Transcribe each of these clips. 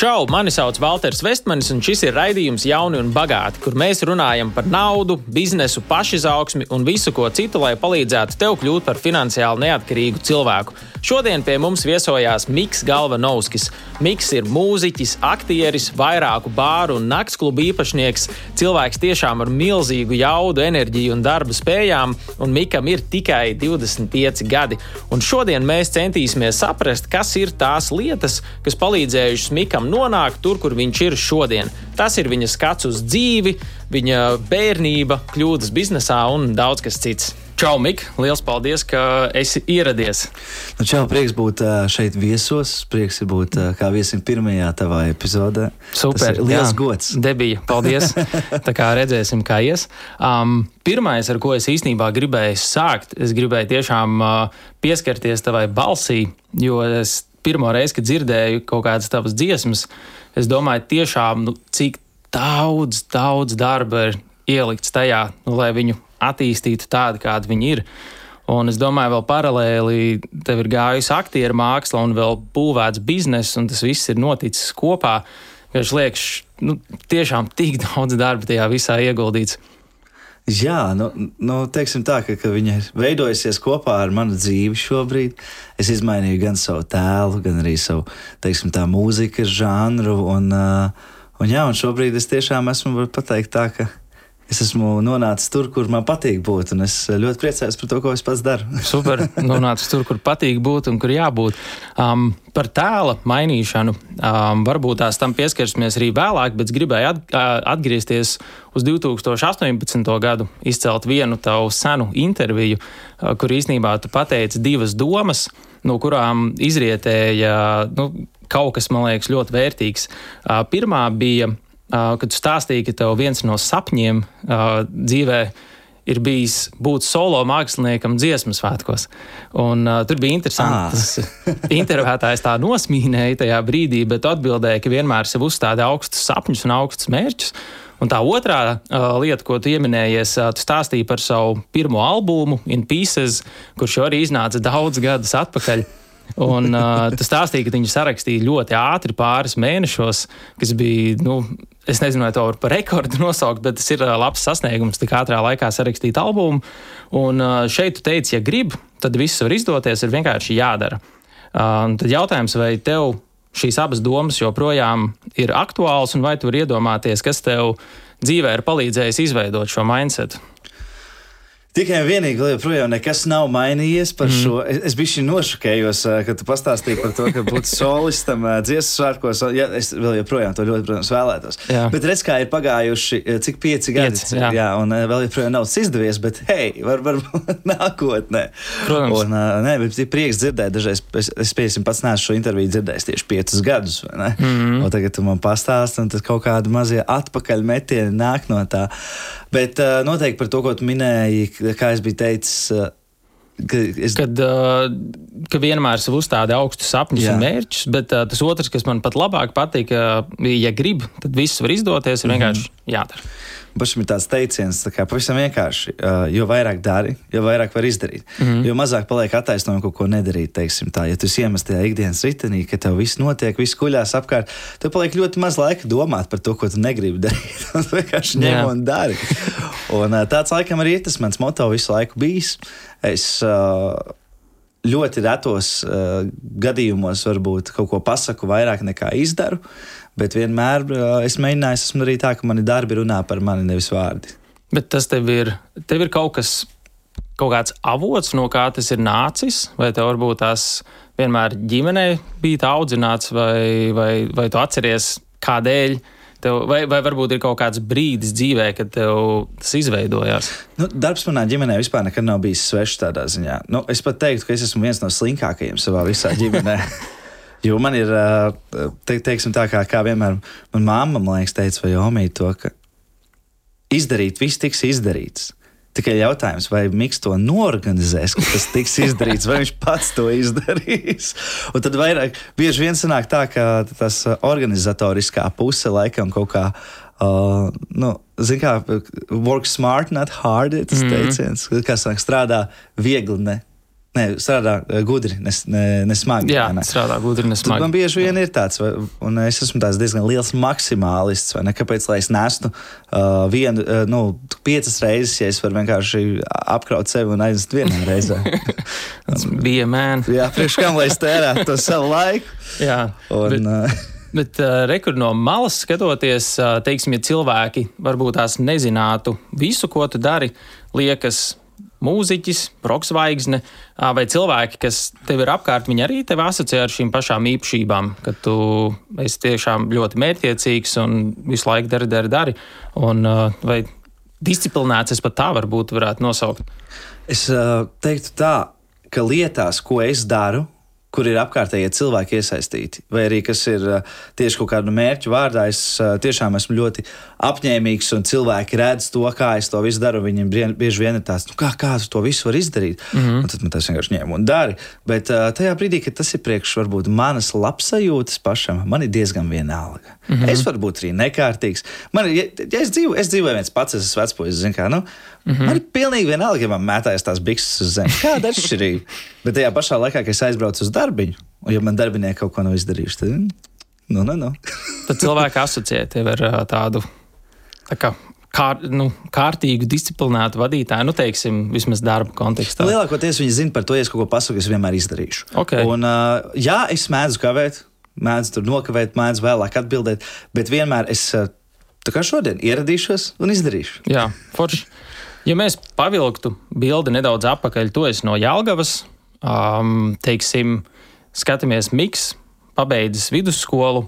Čau, mani sauc Walters Vestmanis, un šis ir raidījums Jauni un Bagāti, kur mēs runājam par naudu, biznesu, pašizaugsmi un visu ko citu, lai palīdzētu tev kļūt par finansiāli neatkarīgu cilvēku. Šodien pie mums viesojās Miks Galvanovskis. Miks ir mūziķis, aktieris, vairāku bāru un naktsklubu īpašnieks, cilvēks tiešām ar milzīgu jaudu, enerģiju un darba spējām, un Mikam ir tikai 25 gadi. Un šodien mēs centīsimies saprast, kas ir tās lietas, kas palīdzējušas Mikam nonākt tur, kur viņš ir šodien. Tas ir viņa skats uz dzīvi, viņa bērnība, kļūdas biznesā un daudz kas cits. Čau, Mik! Lielas paldies, ka esi ieradies! Nu, čau, prieks būt šeit viesos. Prieks ir būt kā viesim pirmajā tavā epizodē. Super! Liels jā, gods! Debija, paldies! Tā kā redzēsim, kā ies. Um, pirmais, ar ko es īstenībā gribēju sākt, es gribēju tiešām uh, pieskarties tavai balsī, jo es pirmo reizi, kad dzirdēju kaut kādas tavas dziesmas, es domāju, tiešām, nu, cik daudz, daudz darba ir ielikts tajā, nu, lai viņu attīstītu tādu, kāda viņi ir. Un es domāju, vēl paralēli tev ir gājusi aktieru māksla un vēl būvēts bizness, un tas viss ir noticis kopā. Viņš liekas, nu, tiešām tik daudz darba tajā visā ieguldīts. Jā, nu, nu teiksim tā, ka, ka viņa ir veidojusies kopā ar manu dzīvi šobrīd. Es izmainīju gan savu tēlu, gan arī savu, teiksim, tā mūzikas žanru. Un, uh, un, jā, un šobrīd es tiešām esmu, varu pateikt tā, ka es esmu nonācis tur, kur man patīk būt. Es ļoti priecājos par to, ko es pats daru. Super. Nonācis tur, kur patīk būt un kur jābūt. Um, par tēla mainīšanu um, varbūt tās tam pieskarsimies arī vēlāk, bet gribēju at, atgriezties uz 2018. gadu, izcelt vienu tavu senu interviju, kur īsnībā tu pateici divas domas, no kurām izrietēja nu, kaut kas, man liekas, ļoti vērtīgs. Pirmā bija kad tu stāstīji, ka tev viens no sapņiem dzīvē ir bijis būt solo māksliniekam dziesmu svētkos. Un, uh, tur bija interesanti, ah. intervētājs tā nosmīnēja tajā brīdī, bet atbildēja, ka vienmēr sev uzstāda augstus sapņus un augstus mērķus. Un tā otrā uh, lieta, ko tu pieminējies, uh, tu stāstīji par savu pirmo albumu, In Pieces, kurš arī iznāca daudz gadus atpakaļ. Un uh, tu stāstīji, ka viņi sarakstīja ļoti ātri, pāris mēnešos, kas bija, nu, es nezinu, vai to var par rekordu nosaukt, bet tas ir labs sasniegums, tik ātrā laikā sarakstīt albumu. Un šeit tu teici, ja grib, tad viss var izdoties, ir vienkārši jādara. Uh, tad jautājums, vai tev šīs abas domas joprojām ir aktuāls, un vai tu vari iedomāties, kas tev dzīvē ir palīdzējis izveidot šo mindsetu? Tikai vienīgi, joprojām nekas nav mainījies par mm. šo. Es, es biju nošokējos, kad tu pastāstīji par to, ka būt solistam dziesmu svētkos. Ja, es vēl joprojām to ļoti, protams, vēlētos. Jā. Bet redz, kā ir pagājuši cik pieci gadi. Pieci, jā. jā, un vēl joprojām nav izdevies, bet hei, var, varbūt nākotnē. Protams. Un, nē, bet ir prieks dzirdēt, dažreiz es, es piesim pats neesmu šo interviju dzirdējis tieši piecus gadus. Mm. Un tagad tu man pastāsti, un tad kaut kādi mazie atpakaļmetieni nāk no tā. Bet noteikti par to, ko tu minēji kā es biju teicis. Ka es... Kad uh, ka vienmēr sev uzstāda augstus sapņus Jā. un mērķus, bet uh, tas otrs, kas man pat labāk patīk, uh, ja grib, tad viss var izdoties, ir mm -hmm. vienkārši jādara. Pašam ir tāds teiciens, tā kā pavisam vienkārši. Uh, jo vairāk dari, jo vairāk var izdarīt. Mm -hmm. Jo mazāk paliek attaisnojumi kaut ko nedarīt. Tā, ja tu iemet tajā ikdienas ritenī, ka tev viss notiek, viss kuļās apkārt, tad paliek ļoti maz laika domāt par to, ko tu negribi darīt. tu vienkārši ņem un dari. Un, uh, tāds laikam arī ir tas mans moto visu laiku bijis. Es, ļoti retos gadījumos varbūt kaut ko pasaku vairāk nekā izdaru. Bet vienmēr es mēģināju, esmu arī tā, ka mani darbi runā par mani, nevis vārdi. Bet tas tev ir, tev ir kaut kas, kaut kāds avots, no kā tas ir nācis, vai tev varbūt tās vienmēr ģimenē bija audzināts, vai, vai, vai tu atceries kādēļ? Tev, vai, vai varbūt ir kaut kāds brīdis dzīvē, kad tas izveidojās? Nu, darbs manā ģimenē vispār nekad nav bijis svešs tādā ziņā. Nu, es pat teiktu, ka es esmu viens no slinkākajiem savā visā ģimenē. Jo man ir, te, teiksim, tā kā, kā vienmēr, manā mamma, man liekas, teica, vai omīte to, ka izdarīt, viss tiks izdarīts. Tikai jautājums, vai Mikls to norganizēs, ka tas tiks izdarīts, vai viņš pats to izdarīs. Un tad vairāk, bieži vien sanāk tā, ka tas organizatoriskā puse laikam kaut kā, uh, nu, zin kā, work smart, not hard, tas mm -hmm. teiciens, kas strādā viegli, ne Nē, strādā uh, gudri, nes, ne, nesmagi. Jā, ne? strādā gudri, nesmagi. man bieži vien ir tāds, vai, un es esmu diezgan liels maksimālists. Ne, kāpēc lai es nestu uh, vienu, uh, nu, piecas reizes, ja es varu vienkārši apkraut sevi un aiznest vienā reizē? Tas bija mēne. Jā, priekš kam lai es tērētu to savu laiku? Jā, Un, bet, bet uh, rekur no malas skatoties, uh, teiksim, ja cilvēki varbūt tās nezinātu visu, ko tu dari, liekas. Mūziķis, roksvaigzne vai cilvēki, kas tev ir apkārt, viņi arī tevi asociē ar šīm pašām īpašībām, ka tu esi tiešām ļoti mērķiecīgs un visu laiku dari, dari, dari. Un, vai disciplinēts, es pat tā varbūt varētu nosaukt. Es uh, teiktu tā, ka lietās, ko es daru, kur ir apkārtējie cilvēki iesaistīti, vai arī kas ir uh, tieši kaut kādu mērķu vārdā, es uh, tiešām esmu ļoti apņēmīgs un cilvēki redz to, kā es to visu daru. Viņiem bieži vien ir tāds, nu, kā, kā tu to visu vari izdarīt. Mm -hmm. un tad man tas vienkārši ņem un dari. Bet uh, tajā brīdī, kad tas ir priekš varbūt manas labsajūtas pašam, man ir diezgan vienalga. Mm -hmm. Es varu būt arī nekārtīgs. Man, ir- ja, es, dzīvoju, es dzīvoju viens pats, es esmu vecpuisis, zinu, kā. Nu, Mm -hmm. Man ir pilnīgi vienalga, ja man mētājas tās bikses uz zemes. Kāda ir atšķirība? Bet tajā pašā laikā, kad es aizbraucu uz darbiņu, un ja man darbinieki kaut ko nav izdarījuši, tad nu, nu, nu. Tad cilvēki asociē tevi ar tādu tā kā, kār, nu, kārtīgu, disciplinētu vadītāju, nu, teiksim, vismaz darba kontekstā. Lielākoties viņi zina par to, ja es kaut ko pasaku, es vienmēr izdarīšu. Ok. Un, uh, jā, es mēdzu kavēt, mēdzu tur nokavēt, mēdzu vēlāk atbildēt, bet vienmēr es tā kā šodien ieradīšos un izdarīšu. Jā, forši. Ja mēs pavilktu bildi nedaudz atpakaļ, tu esi no Jālgavas, um, teiksim, skatāmies Miks, pabeidzis vidusskolu.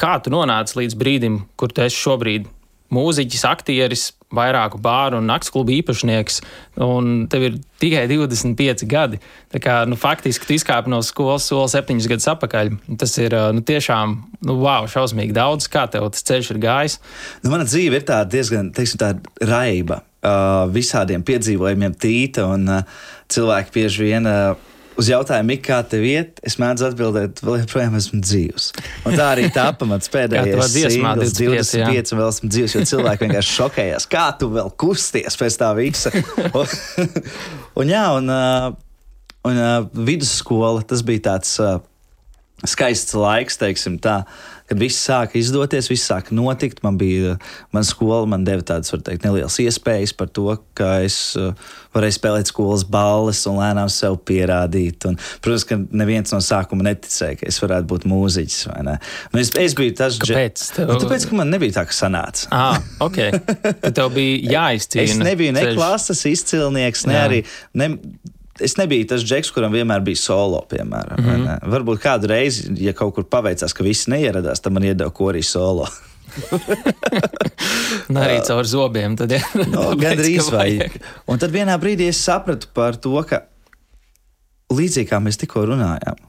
Kā tu nonāci līdz brīdim, kur tu esi šobrīd? Mūziķis, aktieris, vairāku bāru un naktsklubu īpašnieks, un tev ir tikai 25 gadi. Tā kā, nu, faktiski tu izkāpi no skolas soli septiņus gadus atpakaļ. Tas ir nu, tiešām nu, wow, šausmīgi daudz. Kā tev tas ceļš ir gājis? Nu, mana dzīve ir tāda diezgan teiksim, tāda raiba. Uh, visādiem piedzīvojumiem tīta, un uh, cilvēki bieži vien uh, uz jautājumu, kā tev iet, es mēdzu atbildēt, vēl joprojām esmu dzīvs. Un tā arī tā pamats Kā tavā pēdējais singls, 25, jā. 25, un vēl esmu dzīvs, jo cilvēki vienkārši šokējās, kā tu vēl kusties pēc tā visa. un, un jā, un, uh, un uh, vidusskola, tas bija tāds. Uh, skaists laiks, teiksim, tā, kad viss sāka izdoties, viss sāka notikt. Man bija, mana skola man deva tādas, var teikt, nelielas iespējas par to, ka es uh, varēju spēlēt skolas balles un lēnām sev pierādīt. Un, protams, ka neviens no sākuma neticēja, ka es varētu būt mūziķis. Es, es biju tas, Kāpēc tev- Nu, tāpēc, ka man nebija tā, ka sanāca. Ah, ok. Tad tev bija jāizcīna. Es nebiju ne ceļš. klases izcilnieks, ne Jā. arī. Ne, Es nebiju tas džeks, kuram vienmēr bija solo, piemēram. Mm. -hmm. Varbūt kādu reizi, ja kaut kur paveicās, ka visi neieradās, tad man iedeva korī solo. Un arī caur zobiem. Tad, ja, No, Gan drīz vajag. Un tad vienā brīdī es sapratu par to, ka līdzīgi kā mēs tikko runājām,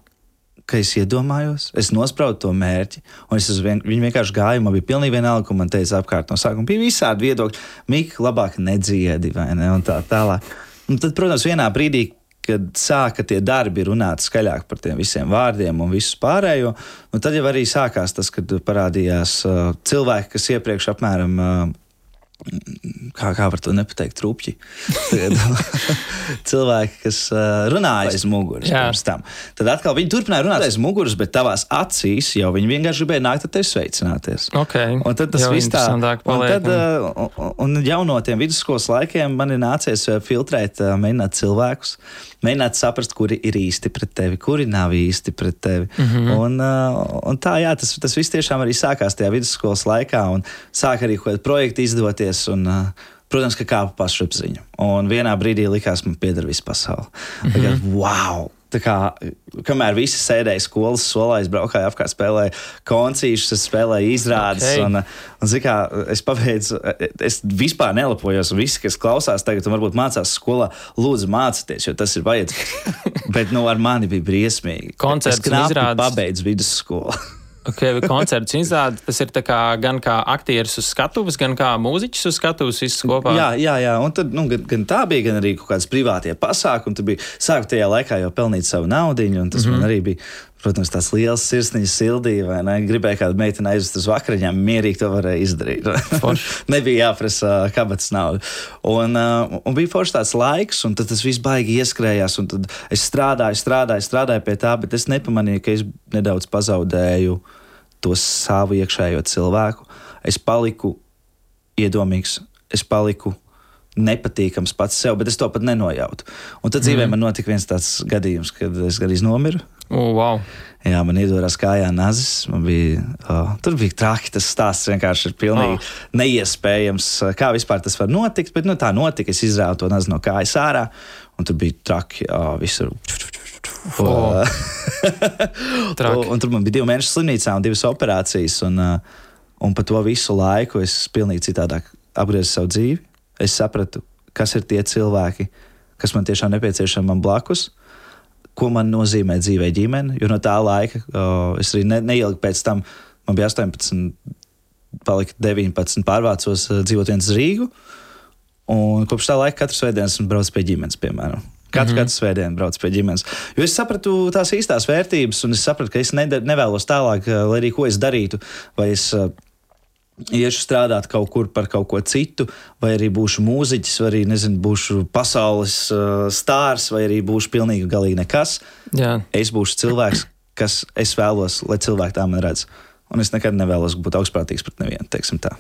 ka es iedomājos, es nospraudu to mērķi, un es vien, viņu vienkārši gāju. Man bija pilnīgi vienalga, ko man teica apkārt no sākuma. Bija visādi viedokļi, Mika, labāk nedziedi, vai ne? Un tā tālāk. Un tad, protams, vienā brīdī. Kad sāka tie darbi runāt skaļāk par tiem visiem vārdiem un visu pārējo, nu tad jau arī sākās tas, kad parādījās uh, cilvēki, kas iepriekš apmēram uh, kā, kā var to nepateikt. Tagad Cilvēki, kas uh, runāja aiz muguras pirms tam. Tad atkal viņi turpināja runāt aiz muguras, bet tavās acīs jau viņi vienkārši gribēja nākt ar tevi sveicināties. Okay. Un tad tas viss tā, interesantāk un, paliek, tad, uh, un, un jau no tiem vidusskolas laikiem man ir nācies uh, filtrēt, uh, mēģināt cilvēkus, mēģināt saprast, kuri ir īsti pret tevi, kuri nav īsti pret tevi. Mm. -hmm. un, uh, un tā, jā, tas, tas viss tiešām arī sākās tajā vidusskolas laikā, un sāk arī kaut kādi projekti izdoties. Un, uh, Protams, ka kāpa pašapziņa. Un vienā brīdī likās, man pieder visa pasaule. Mm Mhm. -hmm. Wow! Tā kā, kamēr visi sēdēja skolas solā, es braukāju apkārt, spēlēju koncīšus, es spēlēju izrādes. Ok. Un, un, kā, es pabeidzu, es vispār nelepojos. un Visi, kas klausās tagad, un varbūt mācās skolā, lūdzu, mācieties, jo tas ir vajadzīgs. Bet nu, ar mani bija briesmīgi. Koncerts izrādes. pabeidzu vidusskolu. Okay, koncerts izrāda, tas ir tā kā, gan kā aktieris uz skatuves, gan kā mūziķis uz skatuves, viss kopā. Jā, jā, jā. Un tad, nu, gan, gan tā bija, gan arī kaut kādas privātie pasākumi. Tur bija sākot tajā laikā jau pelnīt savu naudu, un tas mm -hmm. man arī bija. Protams, tās liels sirsniņas sildīja, vai ne? Gribēja kādu meiteni aizvest uz vakariņām, mierīgi to varēja izdarīt. Nebija jāprasa kabatas nauda. Un, uh, un bija forši tāds laiks, un tas viss baigi ieskrējās. Tad es strādāju, strādāju, strādāju pie tā, bet es nepamanīju, ka es nedaudz pazaudēju to savu iekšējo cilvēku. Es paliku iedomīgs, es paliku nepatīkams pats sev, bet es to pat nenojautu. Un tad mm. dzīvē man notika viens tāds gadījums, kad es gandrīz nomiru. Oh, wow. Jā, man iedodās kājā nazis. Bija, oh, tur bija traki. Tas stāsts vienkārši ir pilnīgi oh. neiespējams. Kā vispār tas var notikt? Bet nu, tā notika. Es izrāvu to nazi no kājas ārā, un tur bija traki oh, visur. Oh. un, un tur man bija divi mēneši slimnīcā un divas operācijas. Un, un pa to visu laiku es pilnīgi citādāk apgriezu savu dzīvi es sapratu, kas ir tie cilvēki, kas man tiešām nepieciešami man blakus, ko man nozīmē dzīvē ģimene. Jo no tā laika uh, es arī ne, neilgi pēc tam, man bija 18, palika 19, pārvācos uh, dzīvot viens uz Rīgu. Un kopš tā laika katru svētdienu esmu braucis pie ģimenes, piemēram. Katru, mm -hmm. katru svētdienu braucu pie ģimenes. Jo es sapratu tās īstās vērtības, un es sapratu, ka es nevēlos tālāk, lai arī ko es darītu. Vai es uh, iešu strādāt kaut kur par kaut ko citu, vai arī būšu mūziķis, vai arī nezinu, būšu pasaules uh, stārs, vai arī būšu pilnīgi galīgi nekas. Jā. Es būšu cilvēks, kas es vēlos, lai cilvēki tā man redz. Un es nekad nevēlos būt augstprātīgs pret nevienu, teiksim tā.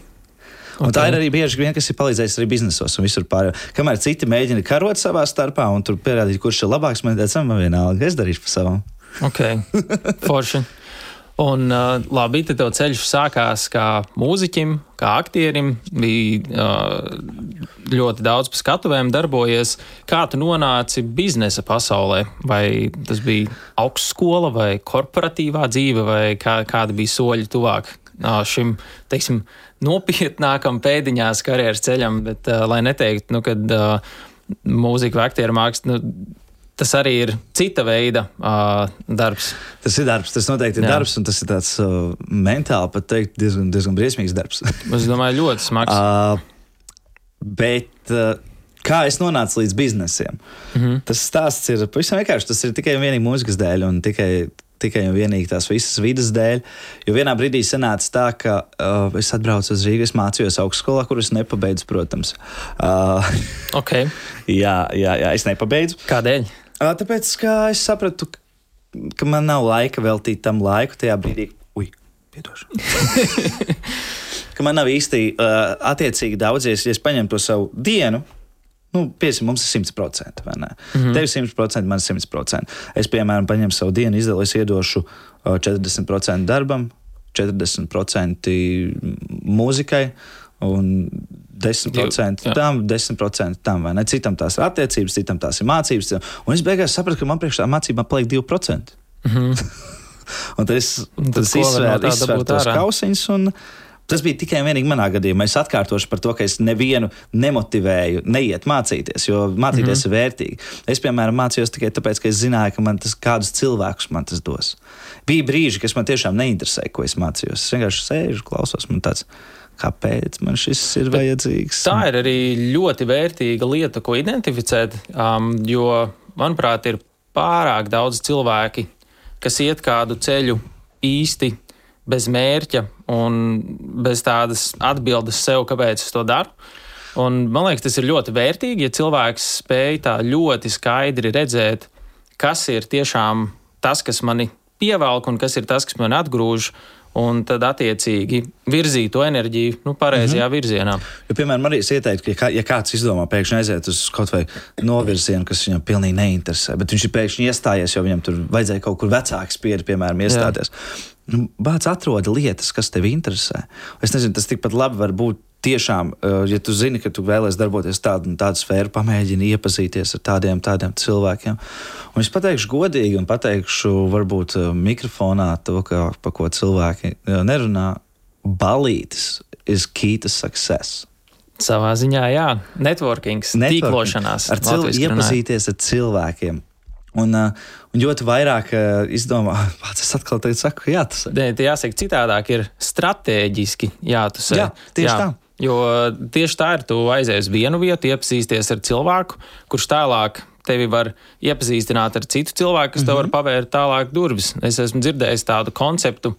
Un okay. tā ir arī bieži vien, kas ir palīdzējis arī biznesos un visur pārējā. Kamēr citi mēģina karot savā starpā un tur pierādīt, kurš ir labāks, man man vienalga, es darīšu pa savam. Ok, forši. Un, uh, labi, tad tev ceļš sākās kā mūziķim, kā aktierim. Bija uh, ļoti daudz pa skatuvēm darbojies. Kā tu nonāci biznesa pasaulē? Vai tas bija augstskola vai korporatīvā dzīve, vai kā, kādi bija soļi tuvāk uh, šim, teiksim, nopietnākam pēdiņās karjeras ceļam? Bet, uh, lai neteiktu, nu, kad uh, mūzika vai aktieru māksla. Nu, tas arī ir cita veida uh, darbs. Tas ir darbs, tas noteikti ir Jā. darbs, un tas ir tāds uh, mentāli pat teikt, diezgan, diezgan briesmīgs darbs. es domāju, ļoti smags. Uh, bet uh, kā es nonācu līdz biznesiem? Mm -hmm. Tas stāsts ir pavisam vienkārši. Tas ir tikai un vienīgi mūzikas dēļ, un tikai tikai un vienīgi tās visas vidas dēļ. Jo vienā brīdī sanāca tā, ka uh, es atbraucu uz Rīgas, mācījos augstskolā, kuras nepabeidzu, protams. Uh, okay. jā, jā, jā, es nepabeidzu. Kādēļ? Tāpēc, es sapratu, ka man nav laika veltīt tam laiku tajā brīdī. Ui, piedošana. ka man nav īsti uh, attiecīgi daudzies, ja es paņemu to savu dienu, Nu, Piemēram, mums ir 100%. Mm -hmm. Tev ir 100%, man ir 100%. Es, piemēram, paņemu savu dienu, izdalu, es iedošu uh, 40% darbam, 40% mūzikai un 10% Jā. tam, 10% tam, vai ne? Citam tās ir attiecības, citam tās ir mācības. Un es beigās sapratu, ka man priekšā mācībām paliek 2%. Mm -hmm. un tad es, tad es izsvēru, izsvēru tos kausiņus. Un, Tas bija tikai un vienīgi manā gadījumā. Es atkārtošu par to, ka es nevienu nemotivēju, neiet mācīties, jo mācīties mm -hmm. ir vērtīgi. Es, piemēram, mācījos tikai tāpēc, ka es zināju, ka man tas kādus cilvēkus man tas dos. Bija brīži, kas man tiešām neinteresēja, ko es mācījos. Es vienkārši sēžu, klausos, man tāds. Kāpēc man šis ir Bet vajadzīgs? Tā ir arī ļoti vērtīga lieta, ko identificēt. Um, jo, manuprāt, ir pārāk daudz cilvēki, kas iet kādu ceļu īsti bez mērķa un bez tādas atbildes sev, kāpēc es to daru. Un, man liekas, tas ir ļoti vērtīgi, ja cilvēks spēj tā ļoti skaidri redzēt, kas ir tiešām tas, kas mani pievelk un kas ir tas, kas man atgrūž. Un tad, attiecīgi, virzīt to enerģiju nu, pareizajā mm -hmm. virzienā. Jo, piemēram, arī es ieteiktu, ka, ja, kā, ja kāds izdomā pēkšņi aiziet uz kaut vai novirzienu, kas viņam pilnīgi neinteresē, bet viņš ir pēkšņi iestājies, jo viņam tur vajadzēja kaut kur vecāks pieredzi, piemēram, iestāties. Jā. Nu, Bācis atrod lietas, kas tev interesē. Es nezinu, tas tikpat labi var būt. Tiešām, eh, ja tu zini, ka tu vēlēsies darboties tādā un tādā sfērā, pamēģini iepazīties ar tādiem, tādiem cilvēkiem. Un es pateikšu godīgi, un pateikšu, varbūt eh, mikrofonā to, ka, pa ko cilvēki eh, nerunā. Balītis is key to success. Savā ziņā, jā, networkings, Networking. tīklošanās. Ar cilvēkiem, iepazīties ar cilvēkiem Un, un ļoti vairāk izdomā, pats es atkal saku, jā, tas ir. Nē, jāsaka citādāk, ir strateģiski jātusē. Jā, tieši jā. tā. Jo tieši tā ir. Tu aizies uz vienu vietu, iepazīsties ar cilvēku, kurš tālāk tevi var iepazīstināt ar citu cilvēku, kas mm -hmm. tev var pavērt tālāk durvis. Es esmu dzirdējis tādu konceptu,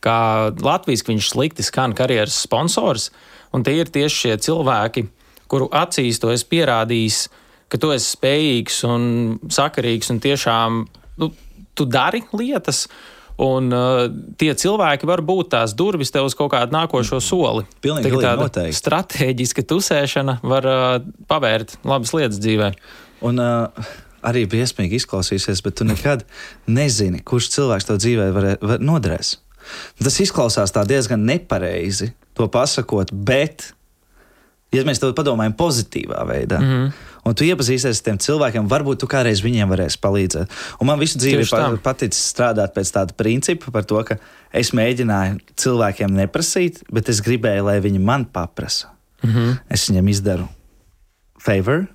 kā Latvijas, viņš slikti skan karjeras sponsors, un tie ir tieši šie cilvēki, kuru acīs to es pierādījis, ka tu esi spējīgs un sakarīgs un tiešām nu, tu dari lietas. Un uh, tie cilvēki var būt tās durvis tev uz kaut kādu nākošo soli. Pilnīgi Tā tāda noteikti. strateģiska tusēšana var uh, pavērt labas lietas dzīvē. Un uh, arī briesmīgi izklausīsies, bet tu nekad nezini, kurš cilvēks tev dzīvē var, var noderēs. Tas izklausās diezgan nepareizi, to pasakot, bet, ja mēs to padomājam pozitīvā veidā, mm -hmm. Un tu iepazīsies ar tiem cilvēkiem, varbūt tu kādreiz viņiem varēsi palīdzēt. Un man visu dzīvi Tieši pa, tā. paticis strādāt pēc tāda principa, par to, ka es mēģināju cilvēkiem neprasīt, bet es gribēju, lai viņi man paprasa. Mm -hmm. Es viņiem izdaru favor.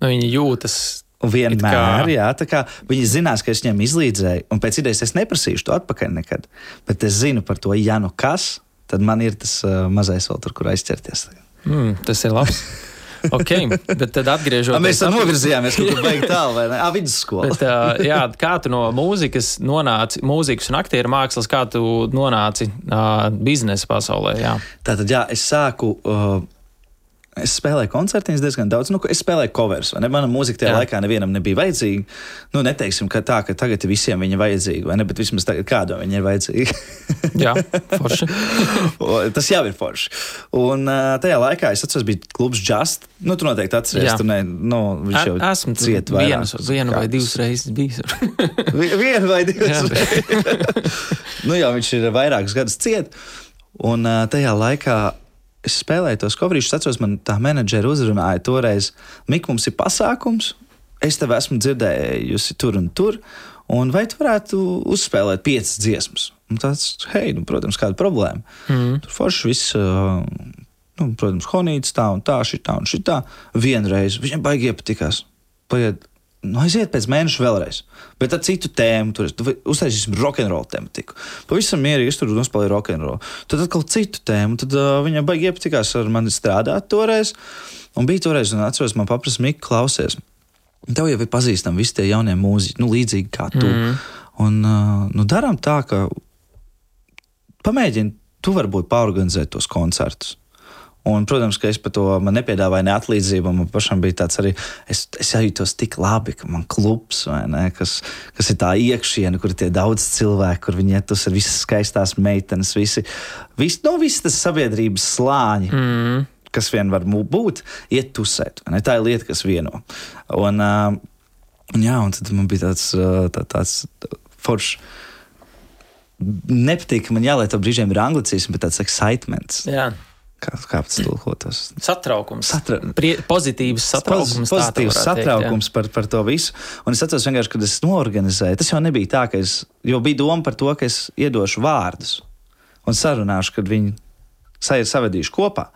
Nu, viņi jūtas. Vienmēr, kā- jā, tā kā viņi zinās, ka es viņiem izlīdzēju, un pēc idejas es neprasīšu to atpakaļ nekad. Bet es zinu par to, ja nu kas, tad man ir tas uh, mazais vēl tur, kur aizķerties. Mm, tas ir labs. ok, bet tad atgriežoties. Mēs tam novirzījāmies, kaut kur beigās tālu, vai ne? Ah, vidusskola. Bet, uh, jā, kā tu no mūzikas nonāci, mūzikas un aktieru mākslas, kā tu nonāci uh, biznesa pasaulē? Jā. Tātad, jā, es sāku. Uh, Es spēlēju koncertos diezgan daudz. Nu, es spēlēju covers. vai Ne? Mana mūzika tajā Jā. laikā nevienam nebija vajadzīga. Nu, neteiksim, ka tā, ka tagad visiem viņa ir vajadzīga, vai ne? Bet vismaz tagad kādam viņa ir vajadzīga. Jā, forši. Tas jau ir forši. Un tajā laikā es atceros, bija klubs Just. Nu, tu noteikti atceries, tur ne, nu, viņš jau Esmu ciet vienu, vairākus vienu vai divas reizes bijis. Vi- Vienu vai divas. Jā. nu, jā, viņš ir vairākus gadus ciet. Un tajā laikā es spēlēju tos coverīšus. Atceros, man tā menedžera uzrunāja toreiz, Mik, mums ir pasākums. Es tev esmu dzirdējusi tur un tur. Un vai tu varētu uzspēlēt piecas dziesmas? Un tāds, hei, nu, protams, kāda problēma. Mm. Tur forši viss, uh, nu, protams, honīts tā un tā, šitā un šitā. Vienreiz viņam baigi iepatikās. Paiet, nu, aiziet pēc mēneša vēlreiz. Bet ar citu tēmu, tur uztaisīsim rokenrola tematiku. Pavisam mierīgi, es tur nospēlēju rokenrolu. Tad atkal citu tēmu, tad uh, viņam baigi iepatikās ar mani strādāt toreiz. Un bija toreiz, un atceros, man paprasa, Mika, klausies. Tev jau ir pazīstami visi tie jaunie mūziķi, nu, līdzīgi kā tu. Mm. Un uh, nu, darām tā, ka pamēģini, tu varbūt pārorganizēt tos koncertus. Un, protams, ka es par to man nepiedāvāju ne atlīdzību. Man pašam bija tāds arī, es, es jūtos tik labi, ka man klubs, ne, kas, kas ir tā iekšiena, kur ir tie daudz cilvēku, kur viņi iet uz ar visas skaistās meitenes, visi, visi, no visas tas sabiedrības slāņi. Mm. Kas vien var būt, iet ne? Tā ir lieta, kas vieno. Un, uh, jā, un tad man bija tāds, tā, tāds foršs. Nepatīk, man jālieto brīžiem ir anglicisms, bet tāds excitements. Jā. Kā, kā tas tulkotos? Satraukums. Satra... Prie, pozitīvs satraukums. to Pozitīvs varētu teikt, jā. satraukums par, par to visu. Un es atceros, vienkārši, kad es norganizēju, tas jau nebija tā, ka es, jo bija doma par to, ka es iedošu vārdus un sarunāšu, kad viņi sa- savedīšu kopā.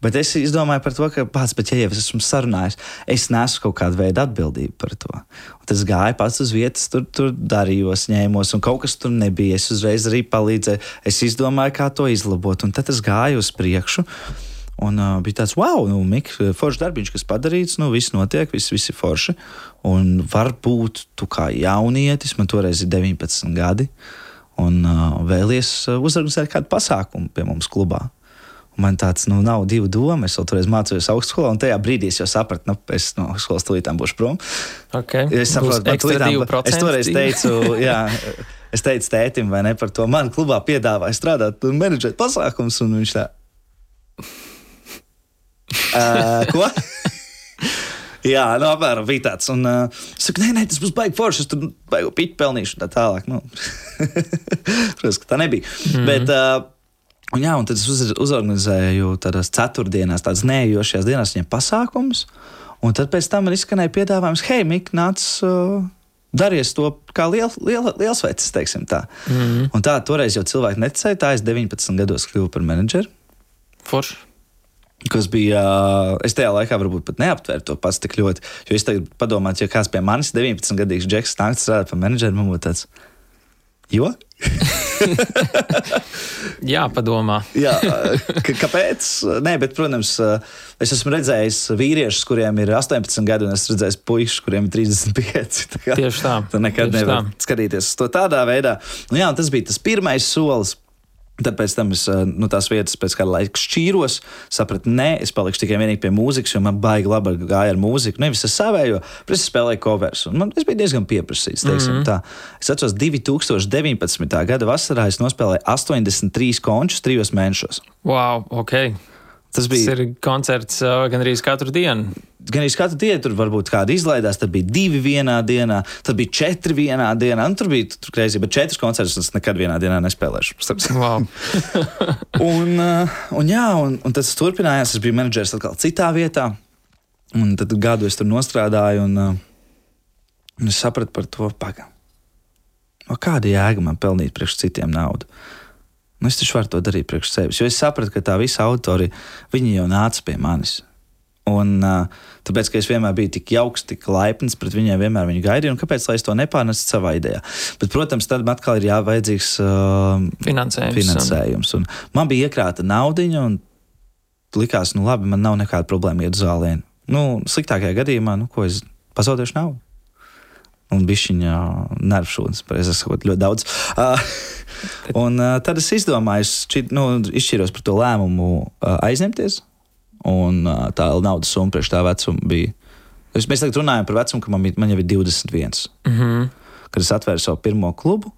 Bet es izdomāju par to, ka pats, bet, ja jau es esmu sarunājis, es nesu kaut kādu veidu atbildību par to. Un tas gāja pats uz vietas, tur, tur darījos, ņēmos, un kaut kas tur nebija. Es uzreiz arī palīdzēju, es izdomāju, kā to izlabot, un tad tas gāja uz priekšu. Un uh, bija tāds, wow, nu, Mikls, foršs darbiņš, kas padarīts, nu, viss notiek, viss, viss ir forši. Un varbūt tu kā jaunietis, man toreiz ir 19 gadi, un uh, vēlies uh, uzorganizēt kādu pasākumu pie mums klubā. Man tāds nu, nav divu domu. Es vēl toreiz mācījos augstskolā, un tajā brīdī es jau sapratu, ka es no augstskolas tūlītām būšu prom. Okay. Es saprotu, tūlītām- 2%. es toreiz teicu, jā, es teicu tētim, vai ne par to. Man klubā piedāvāja strādāt menedžēt pasākumus, un viņš tā. Uh, ko? Jā, nu, apmēram bija tāds. Un, uh, es saku, nē, nē, tas būs baigi forši. Es tur baigu piķi pelnīšu un tā tālāk. Nu. Protams, ka tā nebija. Mm. Bet, uh, un, jā, un tad es uz, uzorganizēju tādās ceturtdienās, tādas neejošās dienās viņiem pasākumus. Un tad pēc tam man izskanēja piedāvājums, hei, Mik, nāc. Uh, Daries to kā liel, liel, liels vecs, teiksim tā. Mm. Un tā toreiz jau cilvēki neticēja. Tā es 19 gados kļuvu par menedžeru Forši. kas bija. Es tajā laikā varbūt pat neaptvēru to pats tik ļoti. Jo es tagad padomāju, ja kāds pie manis 19 gadīgs džeks nāks strādāt par menedžeru, man būtu tāds. Jo? Jā, padomā. Jā, kāpēc? Nē, bet, protams, es esmu redzējis vīriešus, kuriem ir 18 gadi, un es redzēju puikas, kuriem ir 35. Tā kā, Tieši tā. Tu nekad nevari skatīties uz to tādā veidā. Nu, jā, tas bija tas pirmais solis. Tad pēc tam es nu, tās vietas pēc kāda laika šķīros, sapratu, nē, es palikšu tikai vienīgi pie mūzikas, jo man baigi labi gāja ar mūziku. Nevis es savēju, bet es spēlēju covers. Man tas bija diezgan pieprasīts. Mm -hmm. Tā. Es atceros, 2019. gada vasarā es nospēlēju 83 končus trijos mēnešos. Wow, ok! Tas, bija, tas koncerts uh, gandrīz katru dienu. Gan arī katru dienu tur varbūt kāda izlaidās, tad bija divi vienā dienā, tad bija četri vienā dienā. Nu, tur bija tur greizi, bet četras koncertus es nekad vienā dienā nespēlēšu. Wow. un, un, jā, un, un tas turpinājās. Es biju menedžers atkal citā vietā. Un tad gadu es tur nostrādāju, un, un es sapratu par to pagaidi. No kāda jēga man pelnīt priekš citiem naudu? Nu, es taču varu to darīt priekš sevis, jo es sapratu, ka tā visa autori jau nāca pie manis. Un, tāpēc, ka es vienmēr biju tik jauks, tik laipns pret viņiem, vienmēr viņu gaidīju. Kāpēc lai es to nepārnestu savā idejā? Bet, protams, tad man atkal ir jāvajadzīgs uh, finansējums. finansējums. Un man bija iekrāta naudiņa, un likās, nu labi, man nav nekāda problēma iet uz zālienu. Nu, sliktākajā gadījumā, nu, ko es pazaudēšu naudu. Un bija viņa nervšūnas, pareizāk sakot, ļoti daudz. Uh, Un, uh, tad es izdomāju, šķi, nu, izšķiros par to lēmumu uh, aizņemties. Un tā naudas summa priekš tā vecuma bija. Es, mēs tagad runājam par vecumu, ka man, man jau ir 21. Mm -hmm. Kad es atvēru savu pirmo klubu,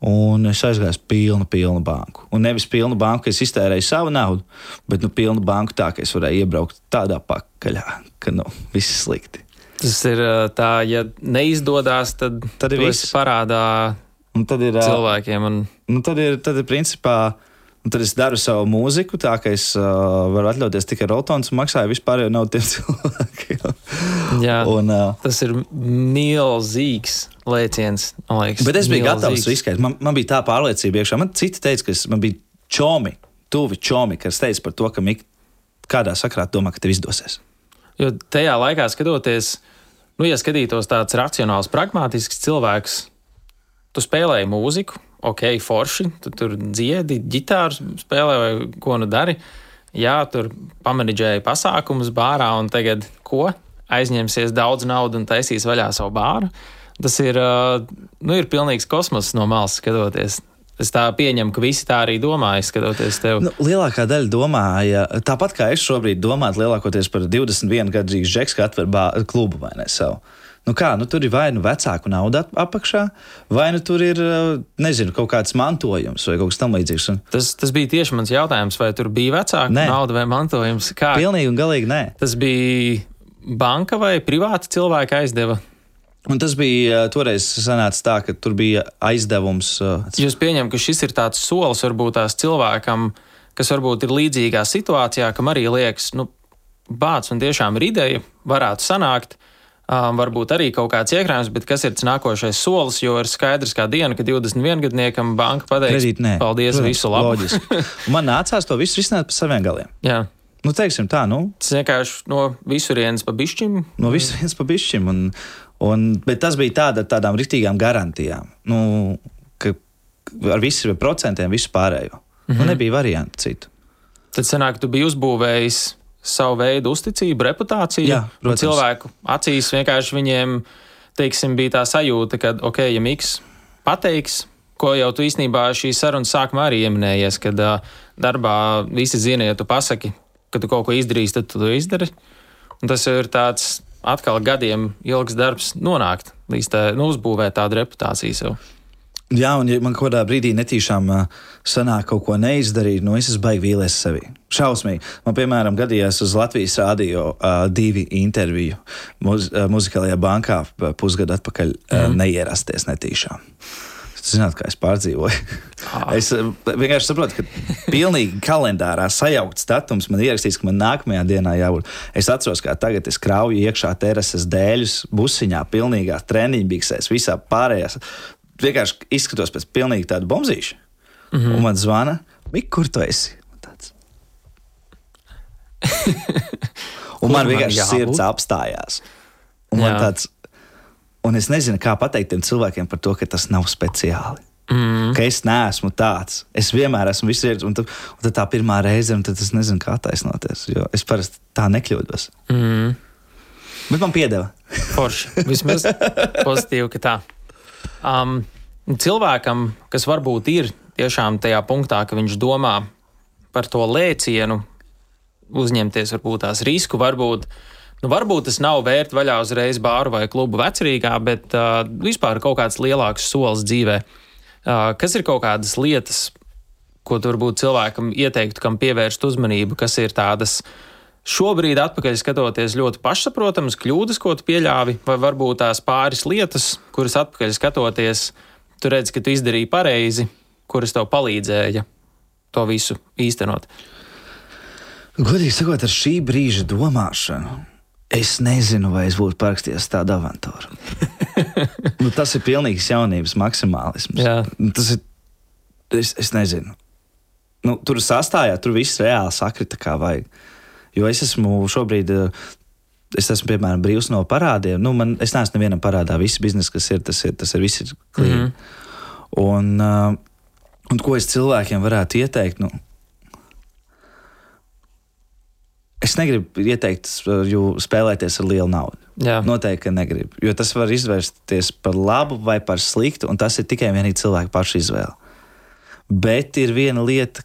un es aizgāju uz pilnu, pilnu banku. Un nevis pilnu banku, es iztērēju savu naudu, bet nu, pilnu banku tā, ka es varēju iebraukt tādā pakaļā, ka nu, viss ir slikti. Tas ir tā, ja neizdodas, tad, tad ir viss parādā Un tad ir cilvēkiem. Un... Nu, tad ir, tad ir principā. Un tad es daru savu mūziku, tā ka es uh, varu atļauties tikai rotons un maksāju vispār jau nav tiem cilvēkiem. Jā, un, uh, tas ir milzīgs lēciens. Liekas, bet es biju gatavs izskaidrot. Man, man bija tā pārliecība iekšā. Man citi teica, ka es, man bija čomi, tuvi čomi, kas teica par to, ka Mik, kādā sakrā domā, ka tev izdosies. Jo tajā laikā skatoties, nu, ja skatītos tāds racionāls, pragmātisks cilvēks, tu spēlēji mūziku, ok, forši, tu tur dziedi, ģitāru spēlē vai ko nu dari. Jā, tur pamanīģēji pasākumus bārā, un tagad ko? Aizņemsies daudz naudas un taisīs vaļā savu bāru. Tas ir, nu, ir pilnīgs kosmos no malas skatoties. Es tā pieņemu, ka visi tā arī domāja, skatoties tev. Nu, lielākā daļa domāja, tāpat kā es šobrīd domāju, lielākoties par 21 gadzīgu džeksu, kas atver klubu vai ne savu. Nu kā, nu tur ir vai nu vecāku nauda apakšā, vai nu tur ir nezinu, kaut kāds mantojums vai kaut kas tamlīdzīgs. Un... Tas, tas bija tieši mans jautājums, vai tur bija vecāka nē. nauda vai mantojums. Kā? Pilnīgi un galīgi nē. Tas bija banka vai privāta cilvēka aizdeva. Un tas bija toreiz sanāca tā, ka tur bija aizdevums. Jūs pieņemat, ka šis ir tāds solis varbūt tās cilvēkam, kas varbūt ir līdzīgā situācijā, kam arī liekas, nu, bāts un tiešām ir ideja, varētu sanākt. Um, varbūt arī kaut kāds iekrājums, bet kas ir nākošais solis, jo ir skaidrs, kā diena, ka 21 gadniekam banka pateiks, Kredīt, nē. paldies, Protams, visu labu. Man nācās to visu risināt pa saviem galiem. Jā. Nu, teiksim tā, nu. Tas vienkārši no visurienes pa bišķim. No visurienes pa bišķim. Un, un, bet tas bija tāda, tādām riktīgām garantijām. Nu, ka ar visiem procentiem visu pārējo. Mm -hmm. nu, mhm. nebija variantu citu. Tad sanāk, tu biji uzbūvējis savu veidu uzticību, reputāciju. Jā, cilvēku acīs vienkārši viņiem teiksim, bija tā sajūta, ka, ok, ja Miks pateiks, ko jau tu īstenībā šīs sarunas sākumā arī ieminējies, kad uh, darbā visi zina, ja tu pasaki, ka tu kaut ko izdarīsi, tad tu to izdari. Un tas ir tāds atkal gadiem ilgs darbs nonākt līdz tā, nu, uzbūvēt tādu reputāciju sev. Jā, un ja man kaut kādā brīdī netīšām uh, sanāk kaut ko neizdarīt, nu es esmu baigi vīlies sevi. Šausmīgi. Man, piemēram, gadījās uz Latvijas rādio uh, divi interviju muz, uh, muzikālajā bankā pusgadu atpakaļ uh, mm. neierasties netīšām. Zināt, kā es pārdzīvoju. Es vienkārši saprotu, ka pilnīgi kalendārā sajaukts datums man ierakstīts, ka man nākamajā dienā jābūt. Es atceros, kā tagad es krauju iekšā terases dēļus, busiņā, pilnīgā treniņā, biksēs, visā pārējās vienkārši izskatos pēc pilnīgi tāda bombzīša. Mm -hmm. Un man zvana, Mik, kur tu esi? un man vienkārši man sirds apstājās. Un, tāds, un es nezinu, kā pateikt tiem cilvēkiem par to, ka tas nav speciāli. Mm. ka es neesmu tāds. Es vienmēr esmu visur, un, tad- un tad tā pirmā reize, un tad es nezinu, kā taisnoties. Jo es parasti tā nekļūdos. Mm. Bet man piedeva. Forši. Vismaz pozitīvi, ka tā. Um, cilvēkam, kas varbūt ir tiešām tajā punktā, ka viņš domā par to lēcienu, uzņemties varbūt tās risku, varbūt, nu, varbūt tas nav vērt vaļā uzreiz bāru vai klubu vecrīgā, bet uh, vispār kaut kāds lielāks solis dzīvē. Uh, kas ir kaut kādas lietas, ko varbūt cilvēkam ieteiktu, kam pievērst uzmanību, kas ir tādas šobrīd, atpakaļ skatoties, ļoti pašsaprotamas kļūdas, ko tu pieļāvi, vai varbūt tās pāris lietas, kuras atpakaļ skatoties, tu redz, ka tu izdarīji pareizi, kuras tev palīdzēja to visu īstenot. Godīgi sakot, ar šī brīža domāšanu. Es nezinu, vai es būtu parakstījies tādu avantūru. nu, tas ir pilnīgs jaunības maksimālisms. Jā. Tas ir. Es, es nezinu. Nu, tur sastājā, tur viss reāli sakrita kā vajag. Jo es esmu šobrīd. eh, Es esmu, piemēram, brīvs no parādiem. Nu, man, es neesmu nevienam parādā. Viss bizness, kas ir, tas ir, tas ir viss ir klīni. Mm. -hmm. un, uh, un ko es cilvēkiem varētu ieteikt? Nu, es negribu ieteikt uh, jū, spēlēties ar lielu naudu. Jā, Noteikti, negribu. Jo tas var izvērsties par labu vai par sliktu, un tas ir tikai vienīgi cilvēka paša izvēle. Bet ir viena lieta,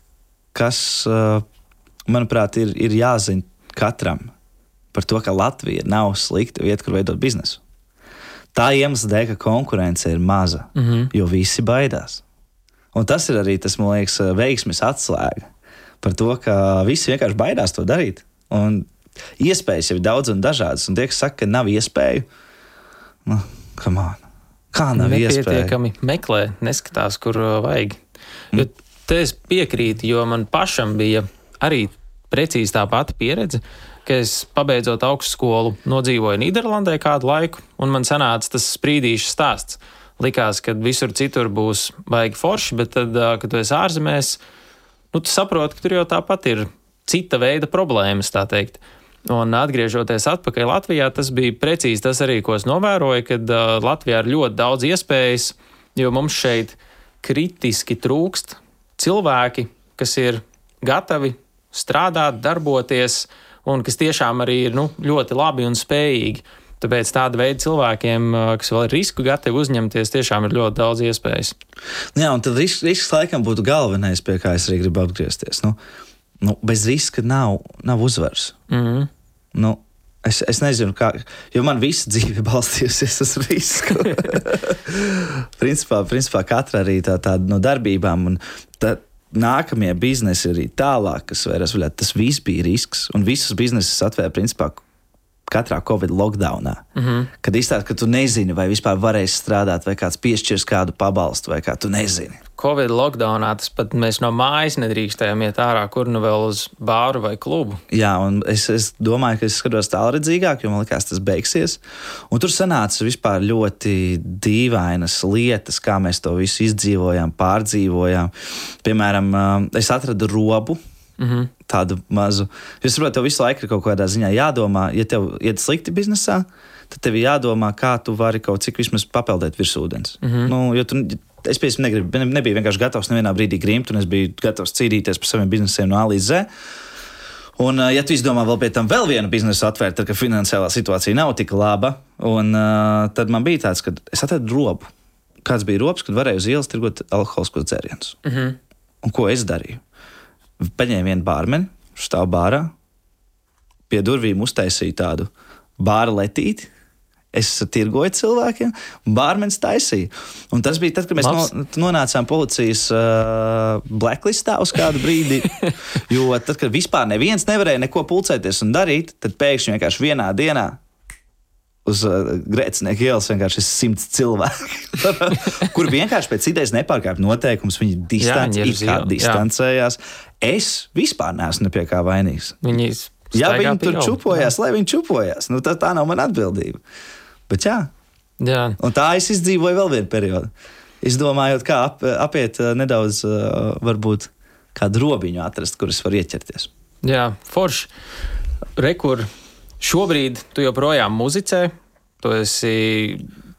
kas, manuprāt, ir, ir jāzina katram par to, ka Latvija nav slikta vieta, kur veidot biznesu. Tā iemesla dēļ, ka konkurence ir maza, mm. -hmm. jo visi baidās. Un tas ir arī tas, man liekas, veiksmes atslēga par to, ka visi vienkārši baidās to darīt. Un iespējas jau ir daudz un dažādas. Un tie, kas saka, ka nav iespēju, nu, come on. kā nav iespēja? nepietiekami meklē, neskatās, kur uh, vajag. Jo te es piekrītu, jo man pašam bija arī precīzi tā pati pieredze, ka es pabeidzot augstskolu, nodzīvoju Nīderlandē kādu laiku, un man sanāca tas sprīdīšs stāsts. Likās, ka visur citur būs baigi forši, bet tad, uh, kad tu esi ārzemēs, nu, tu saproti, ka tur jau tāpat ir cita veida problēmas, tā teikt. Un atgriežoties atpakaļ Latvijā, tas bija precīzi tas arī, ko es novēroju, kad uh, Latvijā ir ļoti daudz iespējas, jo mums šeit kritiski trūkst cilvēki, kas ir gatavi strādāt, darboties, un kas tiešām arī ir nu, ļoti labi un spējīgi. Tāpēc tāda veida cilvēkiem, uh, kas vēl ir risku gatavi uzņemties, tiešām ir ļoti daudz iespējas. Nu Jā, un tad risks, risks laikam būtu galvenais, pie kā es arī gribu atgriezties. Nu, nu, bez riska nav, nav uzvaras. Mm -hmm. Nu, es, es nezinu, kā. Jo man visa dzīve balstījusies uz risku. principā, principā katra arī tā, tāda no darbībām. Un tā, Nākamie biznesi arī tālāk, kas vairs vaļā, tas viss bija risks. Un visus biznesus atvēra principā katrā Covid lockdownā. Mm -hmm. Kad izstāsta, ka tu nezini, vai vispār varēsi strādāt, vai kāds piešķirs kādu pabalstu, vai kā tu nezini. Covid lockdownā tas pat mēs no mājas nedrīkstējām iet ārā, kur nu vēl uz bāru vai klubu. Jā, un es, es domāju, ka es skatos tālredzīgāk, jo man liekas, tas beigsies. Un tur sanāca vispār ļoti dīvainas lietas, kā mēs to visu izdzīvojām, pārdzīvojām. Piemēram, ā, es atradu robu. Mm -hmm. Tādu mazu. Jūs saprotat, tev visu laiku ir kaut kādā ziņā jādomā, ja tev iet slikti biznesā, tad tev ir jādomā, kā tu vari kaut cik vismaz papeldēt virs ūdens. Mm -hmm. nu, jo tu, es piemēram negribu, ne, nebiju vienkārši gatavs nevienā brīdī grimt, un es biju gatavs cīnīties par saviem biznesiem no A līdz Z. Un, uh, ja tu izdomā vēl pie tam vēl vienu biznesu atvērt, tad, finansiālā situācija nav tik laba, un, uh, tad man bija tāds, ka es atradu robu. Kāds bija robs, kad varēju uz ielas tirgot alkoholiskos dzērienus. Uh -huh. Un ko es darīju? Paņēmu vienu bārmeni, stāvu bārā, pie durvīm uztaisīju tādu bāra letīti. Es tirgoju cilvēkiem, bārmenis taisīja. Un tas bija tad, kad mēs Labs. no, nonācām policijas uh, blacklistā uz kādu brīdi. Jo tad, kad vispār neviens nevarēja neko pulcēties un darīt, tad pēkšņi vienkārši vienā dienā uz uh, grēcinieku ielas vienkārši ir simts cilvēku, kur vienkārši pēc idejas nepārkāpj noteikumus. Viņi distanc, viņi ir it uz kā ielas, jā. Es vispār neesmu ne pie kā vainīgs. Viņi Ja viņi tur ielu. čupojās, lai viņi čupojās, nu, tad tā nav mana atbildība. Bet jā, Jā, un tā es izdzīvoju vēl vienu periodu. Izdomājot, kā ap, apiet uh, nedaudz, uh, varbūt kādu robiņu atrast, kur es varu ieķerties. jā forši. Rekur, šobrīd tu joprojām muzicē, tu esi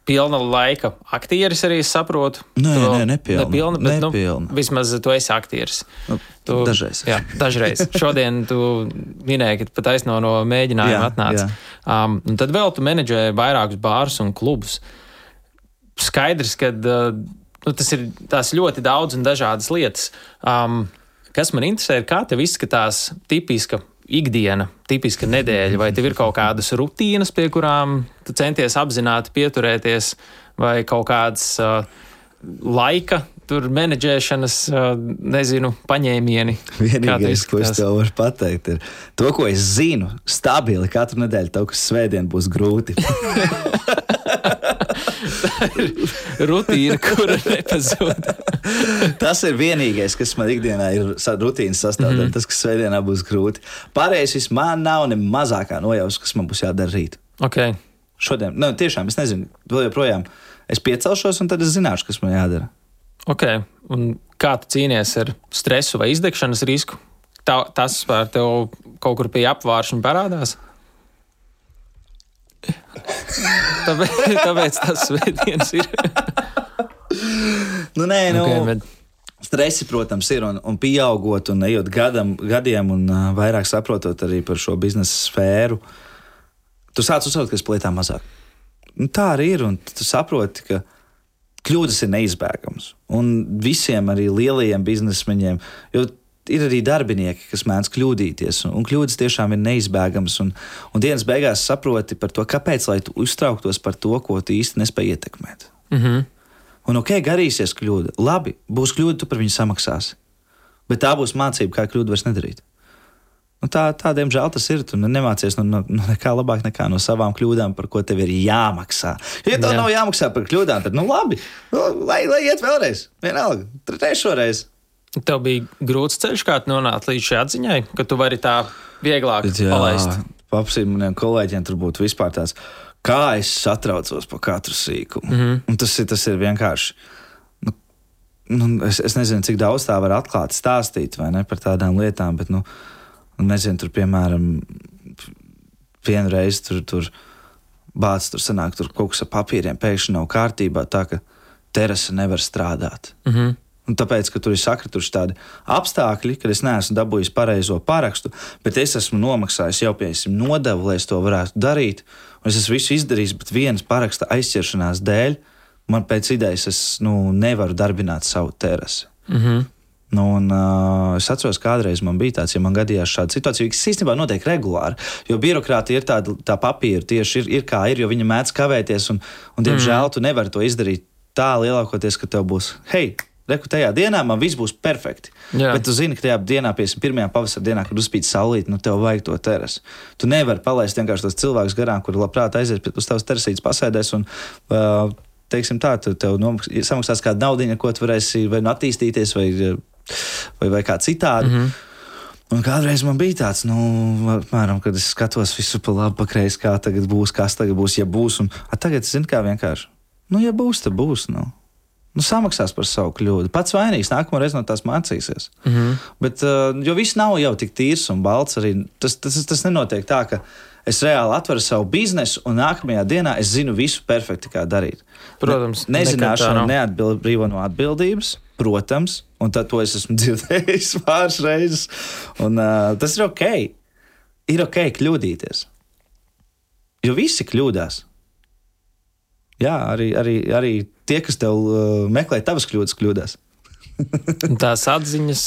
pilna laika aktieris arī saprotu. Nē, vēl nē, nepilna. nepilna, bet, Nepilna. Nu, vismaz tu esi aktieris. Nu, Tu, dažreiz. Jā, dažreiz. Šodien tu minēji, ka pat aizno no mēģinājuma Jā, atnāca. jā. Um, un tad vēl tu menedžēji vairākus bārus un klubus. Skaidrs, ka uh, nu, tas ir tās ļoti daudz un dažādas lietas. Um, kas man interesē, ir kā tev izskatās tipiska ikdiena, tipiska nedēļa, vai tev ir kaut kādas rutīnas, pie kurām tu centies apzināti pieturēties, vai kaut kādas uh, laika, tur menedžēšanas, uh, nezinu, paņēmieni. Vienīgais, ko es tev varu pateikt, ir to, ko es zinu. Stabili katru nedēļu, tev, kas svētdien būs grūti. Rutīna, kura nepazūd. Tas ir vienīgais, kas man ikdienā ir rutīnas sastāvdaļa. Mm. -hmm. Tas, kas svētdienā būs grūti. Pārējais man nav ne mazākā nojausma, kas man būs jādara rīt. Okay. Šodien, nu, tiešām es nezinu, vēl joprojām. Es piecelšos, un tad es zināšu, kas man jādara. Okay. Un kā tu cīnies ar stresu vai izdegšanas risku? Tā, tas par tevi kaut kur pie apvāršana parādās. Tāpēc, tāpēc tas svētdienas ir. Nu, nē, nu, Okay, bet, Stresi, protams, ir un, un pieaugot un ejot gadam, gadiem, un uh, vairāk saprotot arī par šo biznesa sfēru, tu sāc uzsvērt, ka es palietām mazāk. Nu, tā arī ir, un tu saproti, ka kļūdas ir neizbēgamas. Un visiem arī lielajiem biznesmeņiem, jo ir arī darbinieki, kas mēdz kļūdīties, un, un kļūdas tiešām ir neizbēgamas. Un, un dienas beigās saproti par to, kāpēc lai tu uztrauktos par to, ko tu īsti nespēji ietekmēt. mm -hmm. Un ok, garīsies kļūda. Labi, būs kļūda, tu par viņu samaksāsi. Bet tā būs mācība, kā kļūdu vairs nedarīt. Nu, tā, tā, diemžēl, tas ir. Tu nemācies no, no, no nekā labāk nekā no savām kļūdām, par ko tev ir jāmaksā. Ja tev. Jā. nav jāmaksā par kļūdām, tad nu labi, nu, lai, lai iet vēlreiz. Vienalga, trešo reizi. Tev bija grūts ceļš, kā tu nonāci līdz šai atziņai, ka tu vari tā vieglāk palaist. papsīt maniem kolēģiem, tur būtu vispār tāds, kā es satraucos par katru sīkumu. Mm. -hmm. tas, ir, tas ir vienkārši. Nu, nu, es, es nezinu, cik daudz tā var atklāt, stāstīt vai ne par tādām lietām, bet, nu, nezinu, tur, piemēram, vienu reizi tur. tur Bācis tur sanāk, tur kaut kas ar papīriem pēkšņi nav kārtībā, tā ka terasa nevar strādāt. Mm -hmm. Un tāpēc, ka tur ir sakrituši tādi apstākļi, kad es neesmu dabūjis pareizo parakstu, bet es esmu nomaksājis jau piemēram nodevu, lai es to varētu darīt. Un es esmu visu izdarījis, bet vienas paraksta aizķeršanās dēļ man pēc idejas es nu, nevaru darbināt savu terasi. Mm -hmm. Nu, un, uh, es atceros, kādreiz man bija tāds, ja man gadījās šāda situācija, kas īstenībā notiek regulāri. Jo birokrātija ir tāda, tā papīra tieši ir, ir kā ir, jo viņi mēdz kavēties, un, un diemžēl mm. tu nevari to izdarīt tā lielākoties, ka tev būs, hei, reku tajā dienā man viss būs perfekti. Jā. Bet tu zini, ka tajā dienā, piemēram, pirmajā pavasara dienā, kad uzspīd saulīt, nu tev vajag to terasu. Tu nevari palaist vienkārši tos cilvēkus garām, kuri labprāt aizies pie uz tavas terasītes, pasēdēs un uh, teiksim tā, tu tev nomaks, samaksās kādu naudu, ko tu varēsi vai nu attīstīties, vai, vai, vai kā citādi. Mm -hmm. Un kādreiz man bija tāds, nu, apmēram, kad es skatos visu pa labi, pa kreisi, kā tagad būs, kas tagad būs, ja būs. Un, a, tagad es zinu, kā vienkārši. Nu, ja būs, tad būs. Nu. Nu, samaksās par savu kļūdu. Pats vainīgs nākamā reize no tās mācīsies. Mm -hmm. Bet, uh, jo viss nav jau tik tīrs un balts. Arī. Tas, tas, tas nenotiek tā, ka es reāli atveru savu biznesu un nākamajā dienā es zinu visu perfekti, kā darīt. Protams, ne, nezināšana nav. neatbild, brīvo no atbildības, protams, un to es esmu dzirdējis pāris reizes. Un, uh, tas ir ok. Ir ok kļūdīties. Jo visi kļūdās. Jā, arī, arī, arī tie, kas tev uh, meklē tavas kļūdas, kļūdās. Tās atziņas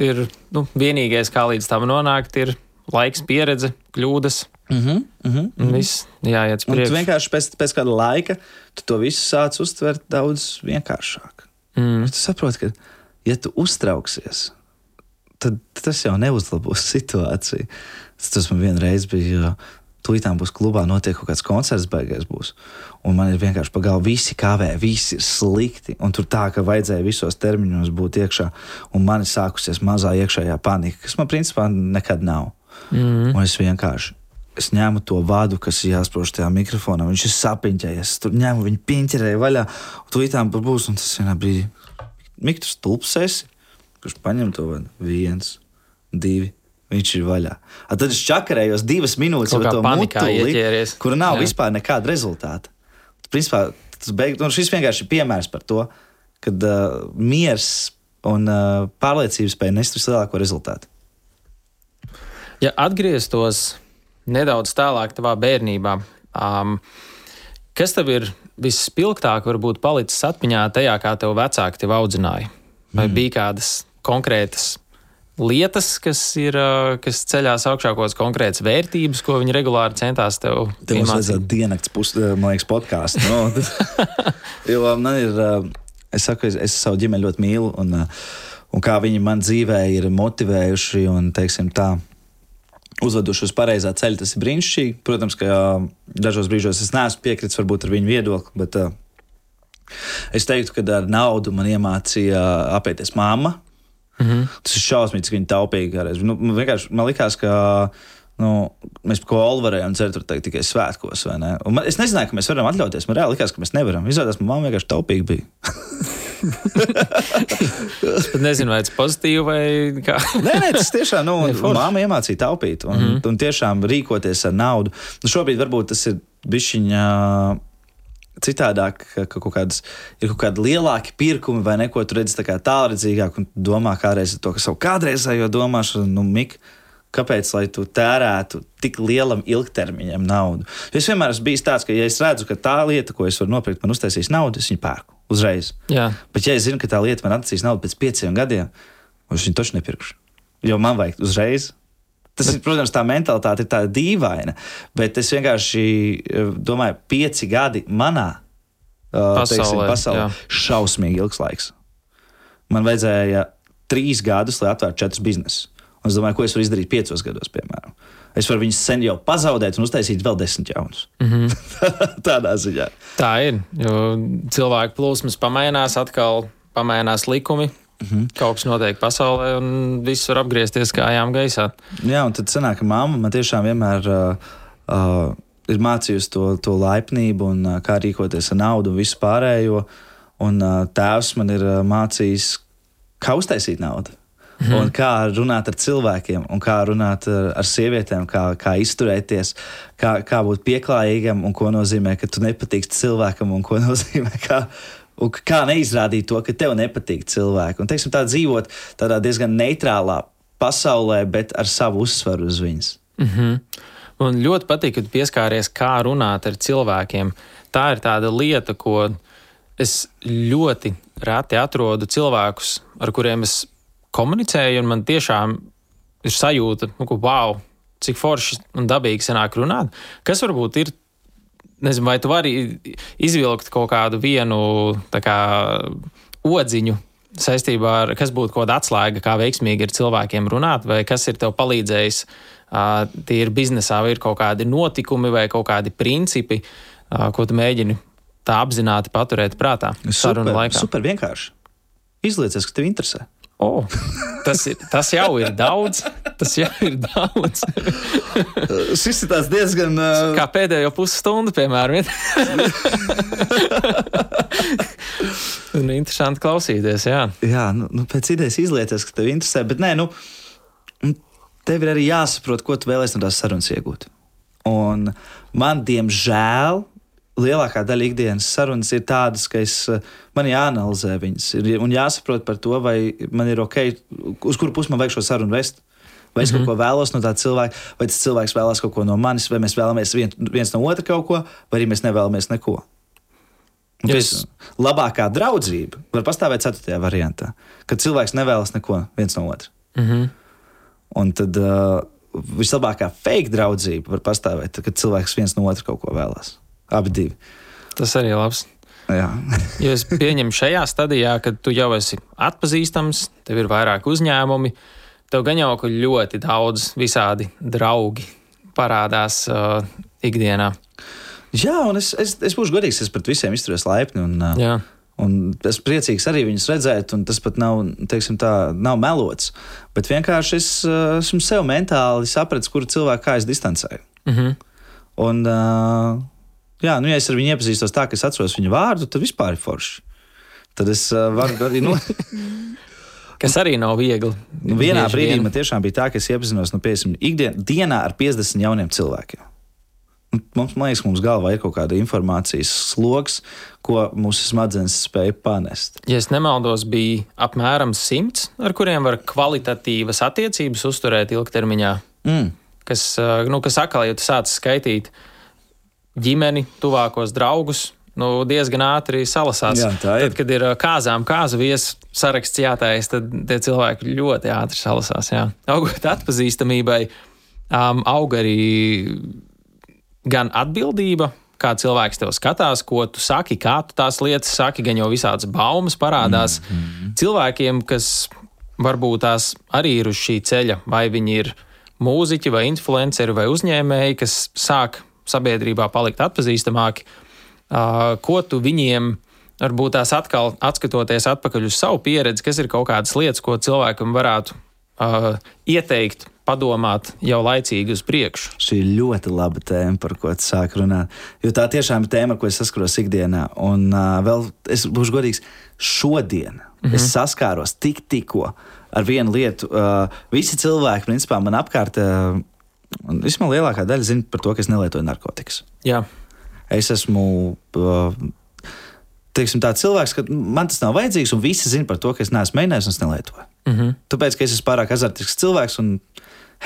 ir nu, vienīgais, kā līdz tam nonākt, ir laiks, pieredze, kļūdas. Mm -hmm, mm -hmm. Un viss jāiet uz priekšu. vienkārši pēc, pēc kāda laika tu to visu sāc uztvert daudz vienkāršāk. Mm. Tu saproti, ka, ja tu uztrauksies, tad tas jau neuzlabos situāciju. Tas man vienreiz bija. Tūlītām būs klubā, notiek kaut kāds koncerts, beigās būs. Un man ir vienkārši pagājuši, visi kavē, visi ir slikti. Un tur tā, ka vajadzēja visos termiņos būt iekšā. Un man ir sākusies mazā iekšējā panika, kas man principā nekad nav. Mm. Un es vienkārši es ņēmu to vadu, kas ir jāsprāž tajā mikrofonā. Viņš ir sapiņķējies. Es tur ņēmu viņu piņķerēju vaļā. Un tūlītām būs, un tas vienā brīdī. Mikls tulps esi, kurš paņem to vadu. Viens, divi. Viņš ir vaļā. A, tad es čakarējos divas minūtes mutuli, kur nav Jā. Vispār nekāda rezultāta. Principā tas beig, šis vienkārši ir piemērs par to, ka uh, miers un uh, pārliecības spēja nest vislielāko rezultātu. Ja atgrieztos nedaudz tālāk savā bērnībā, um, kas tev ir visspilgtāk varbūt palicis atmiņā tajā, kā tev vecāki tevi audzināja? Vai mm. bija kādas konkrētas lietas, kas ir, kas ceļās augšā, kaut kādas konkrētas vērtības, ko viņi regulāri centās tev. Tev mums vajadzētu diennakts, pus, man liekas, podkāstu. No? jo man ir, es saku, es, es savu ģimeni ļoti mīlu, un, un kā viņi man dzīvē ir motivējuši un, teiksim tā, uzveduši uz pareizā ceļa, tas ir brīnišķīgi. Protams, ka dažos brīžos es neesmu piekritis varbūt ar viņu viedokli, bet uh, es teiktu, ka ar naudu man iemācīja apieties mamma. Mm -hmm. Tas ir šausmīgi, cik viņi taupīgi. Nu, man vienkārši man likās, ka nu, mēs ko varējām dzert tikai svētkos. Man, es nezināju, ka mēs varam atļauties. Man reāli likās, ka mēs nevaram. Izrādās, man vienkārši taupīgi bija. es pat nezinu, vai tas ir pozitīvi vai kā. nē, nē, tas tiešām, nu, māma iemācīja taupīt un, mm -hmm. un tiešām rīkoties ar naudu. Nu, šobrīd varbūt tas ir bišķiņā citādāk, ka kaut kādas, ir kaut kādi lielāki pirkumi vai neko tur redz tā kā tālredzīgāk un domā kādreiz to, ka savu kādreizējo domāšanu, nu, Mika. Kāpēc lai tu tērētu tik lielam ilgtermiņam naudu? Jo es vienmēr esmu bijis tāds, ka, ja es redzu, ka tā lieta, ko es varu nopirkt, man uztaisīs naudu, es viņu pērku uzreiz. Jā. Bet, ja es zinu, ka tā lieta man atnesīs naudu pēc pieciem gadiem, es viņu taču nepirkšu. Jo man vajag uzreiz. Tas, ir, protams, tā mentalitāte ir tāda dīvaina, bet es vienkārši eh, domāju, pieci gadi manā uh, pasaulē, teiksim, pasaulē šausmīgi ilgs laiks. Man vajadzēja trīs gadus, lai atvērtu četrus biznesus. Un es domāju, ko es varu izdarīt piecos gados, piemēram. Es varu viņus sen jau pazaudēt un uztaisīt vēl desmit jaunus. Mm -hmm. Tādā ziņā. Tā ir. Cilvēku plūsmas pamainās, atkal pamainās likumi. -hmm. Kaut kas notiek pasaulē, un viss var apgriezties kājām gaisā. Jā, un tad sanāk, ka mamma man tiešām vienmēr uh, uh, ir mācījusi to, to laipnību un uh, kā rīkoties ar naudu un visu pārējo. Un uh, tēvs man ir uh, mācījis, kā uztaisīt naudu. Mm. Un kā runāt ar cilvēkiem, un kā runāt ar, ar sievietēm, kā, kā izturēties, kā, kā būt pieklājīgam, un ko nozīmē, ka tu nepatīksi cilvēkam, un ko nozīmē, kā, un kā neizrādīt to, ka tev nepatīk cilvēki. Un, teiksim, tā dzīvot tādā diezgan neitrālā pasaulē, bet ar savu uzsvaru uz viņas. Mm -hmm. Man ļoti patīk, ka tu pieskāries, kā runāt ar cilvēkiem. Tā ir tāda lieta, ko es ļoti reti atrodu cilvēkus, ar kuriem es komunicēju, un man tiešām ir sajūta, nu, ka wow, cik forši un dabīgi sanāk runāt. Kas varbūt ir, nezinu, vai tu vari izvilkt kaut kādu vienu kā, odziņu saistībā ar, kas būtu kaut kāda atslēga, kā veiksmīgi ir cilvēkiem runāt, vai kas ir tev palīdzējis. Tie ir biznesā, vai ir kaut kādi notikumi vai kaut kādi principi, ko tu mēģini tā apzināti paturēt prātā. Super, super vienkārši. Izliecies, ka tev interesē. Oh, tas, ir, tas jau ir daudz. Tas jau ir daudz. Šis ir diezgan. Uh... Kā pēdējo pusstundu, piemēram. un interesanti klausīties. Jā, jā nu, nu, pēc idejas izlieties, ka tev interesē. Bet nē, nu, tev ir arī jāsaprot, ko tu vēlēsies no tās sarunas iegūt. Un man, diemžēl, lielākā daļa ikdienas sarunas ir tādas, ka es, man jāanalizē viņas un jāsaprot par to, vai man ir ok, uz kuru pusi man vajag šo sarunu vest. Vai es mm -hmm. kaut ko vēlos no tā cilvēka, vai tas cilvēks vēlās kaut ko no manis, vai mēs vēlamies vien, viens no otra kaut ko, vai arī mēs nevēlamies neko. Yes. Labākā draudzība var pastāvēt ceturtajā variantā, kad cilvēks nevēlas neko viens no otra. Mm -hmm. Un tad uh, vislabākā fake draudzība var pastāvēt, kad cilvēks viens no otra kaut ko vēlās. Abi divi. Tas arī ir labs. Jo es pieņemu šajā stadijā, kad tu jau esi atpazīstams, tev ir vairāk uzņēmumi, tev gan jau ļoti daudz visādi draugi parādās uh, ikdienā. Jā, un es, es, es būšu godīgs, es pret visiem izturos laipni. Un, uh. Un es priecīgs arī viņus redzēt, un tas pat nav, teiksim, tā, nav melots. Bet vienkārši es uh, esmu sev mentāli sapratis, kuru cilvēku kā es distancēju. Mm -hmm. Un, uh, Jā, nu, ja es ar viņu iepazīstos tā, ka es atceros viņu vārdu, tad vispār ir forši. Tad es uh, varu arī. Nu, Kas arī nav viegli. Nu, vienā brīdī vien. man tiešām bija tā, ka es iepazinos nu, piemēram, ikdienā ar 50 jauniem cilvēkiem. Mums, man liekas, mums galvā ir kaut kāda informācijas sloks, ko mūsu smadzenes spēja panest. Ja es nemaldos, bija apmēram simts, ar kuriem var kvalitatīvas attiecības uzturēt ilgtermiņā. Mm. Kas, uh, nu, kas atkal, ja tu sāc skaitīt ģimeni, tuvākos draugus, nu, diezgan ātri salasās. Jā, ir. Tad, kad ir kāzām kāzu viesu saraksts jātais, tad tie cilvēki ļoti ātri salasās. Jā. Augot atpazīstamībai, um, aug arī gan atbildība, kā cilvēks tev skatās, ko tu saki, kā tu tās lietas saki, gan jau visādas baumas parādās mm -hmm. cilvēkiem, kas varbūt tās arī ir uz šī ceļa, vai viņi ir mūziķi, vai influenceri, vai uzņēmēji, kas sāk sabiedrībā palikt atpazīstamāki. Uh, ko tu viņiem varbūt tās atkal atskatoties atpakaļ uz savu pieredzi, kas ir kaut kādas lietas, ko cilvēkam varētu uh, ieteikt padomāt jau laicīgi uz priekšu. Šī ir ļoti laba tēma, par ko tu sāk runāt. Jo tā tiešām ir tēma, ar ko es saskaros ikdienā. Un uh, vēl es būšu godīgs, šodien mm -hmm. es saskāros tik, tikko ar vienu lietu. Uh, visi cilvēki, principā, man apkārt, uh, vismaz lielākā daļa zina par to, ka es nelietoju narkotikas. Jā. Es esmu. Uh, Teiksim, tāds cilvēks, ka man tas nav vajadzīgs, un visi zina par to, ka es neesmu mēģinājis un es nelietoju. Mm -hmm. Tāpēc, ka es esmu pārāk azartisks cilvēks, un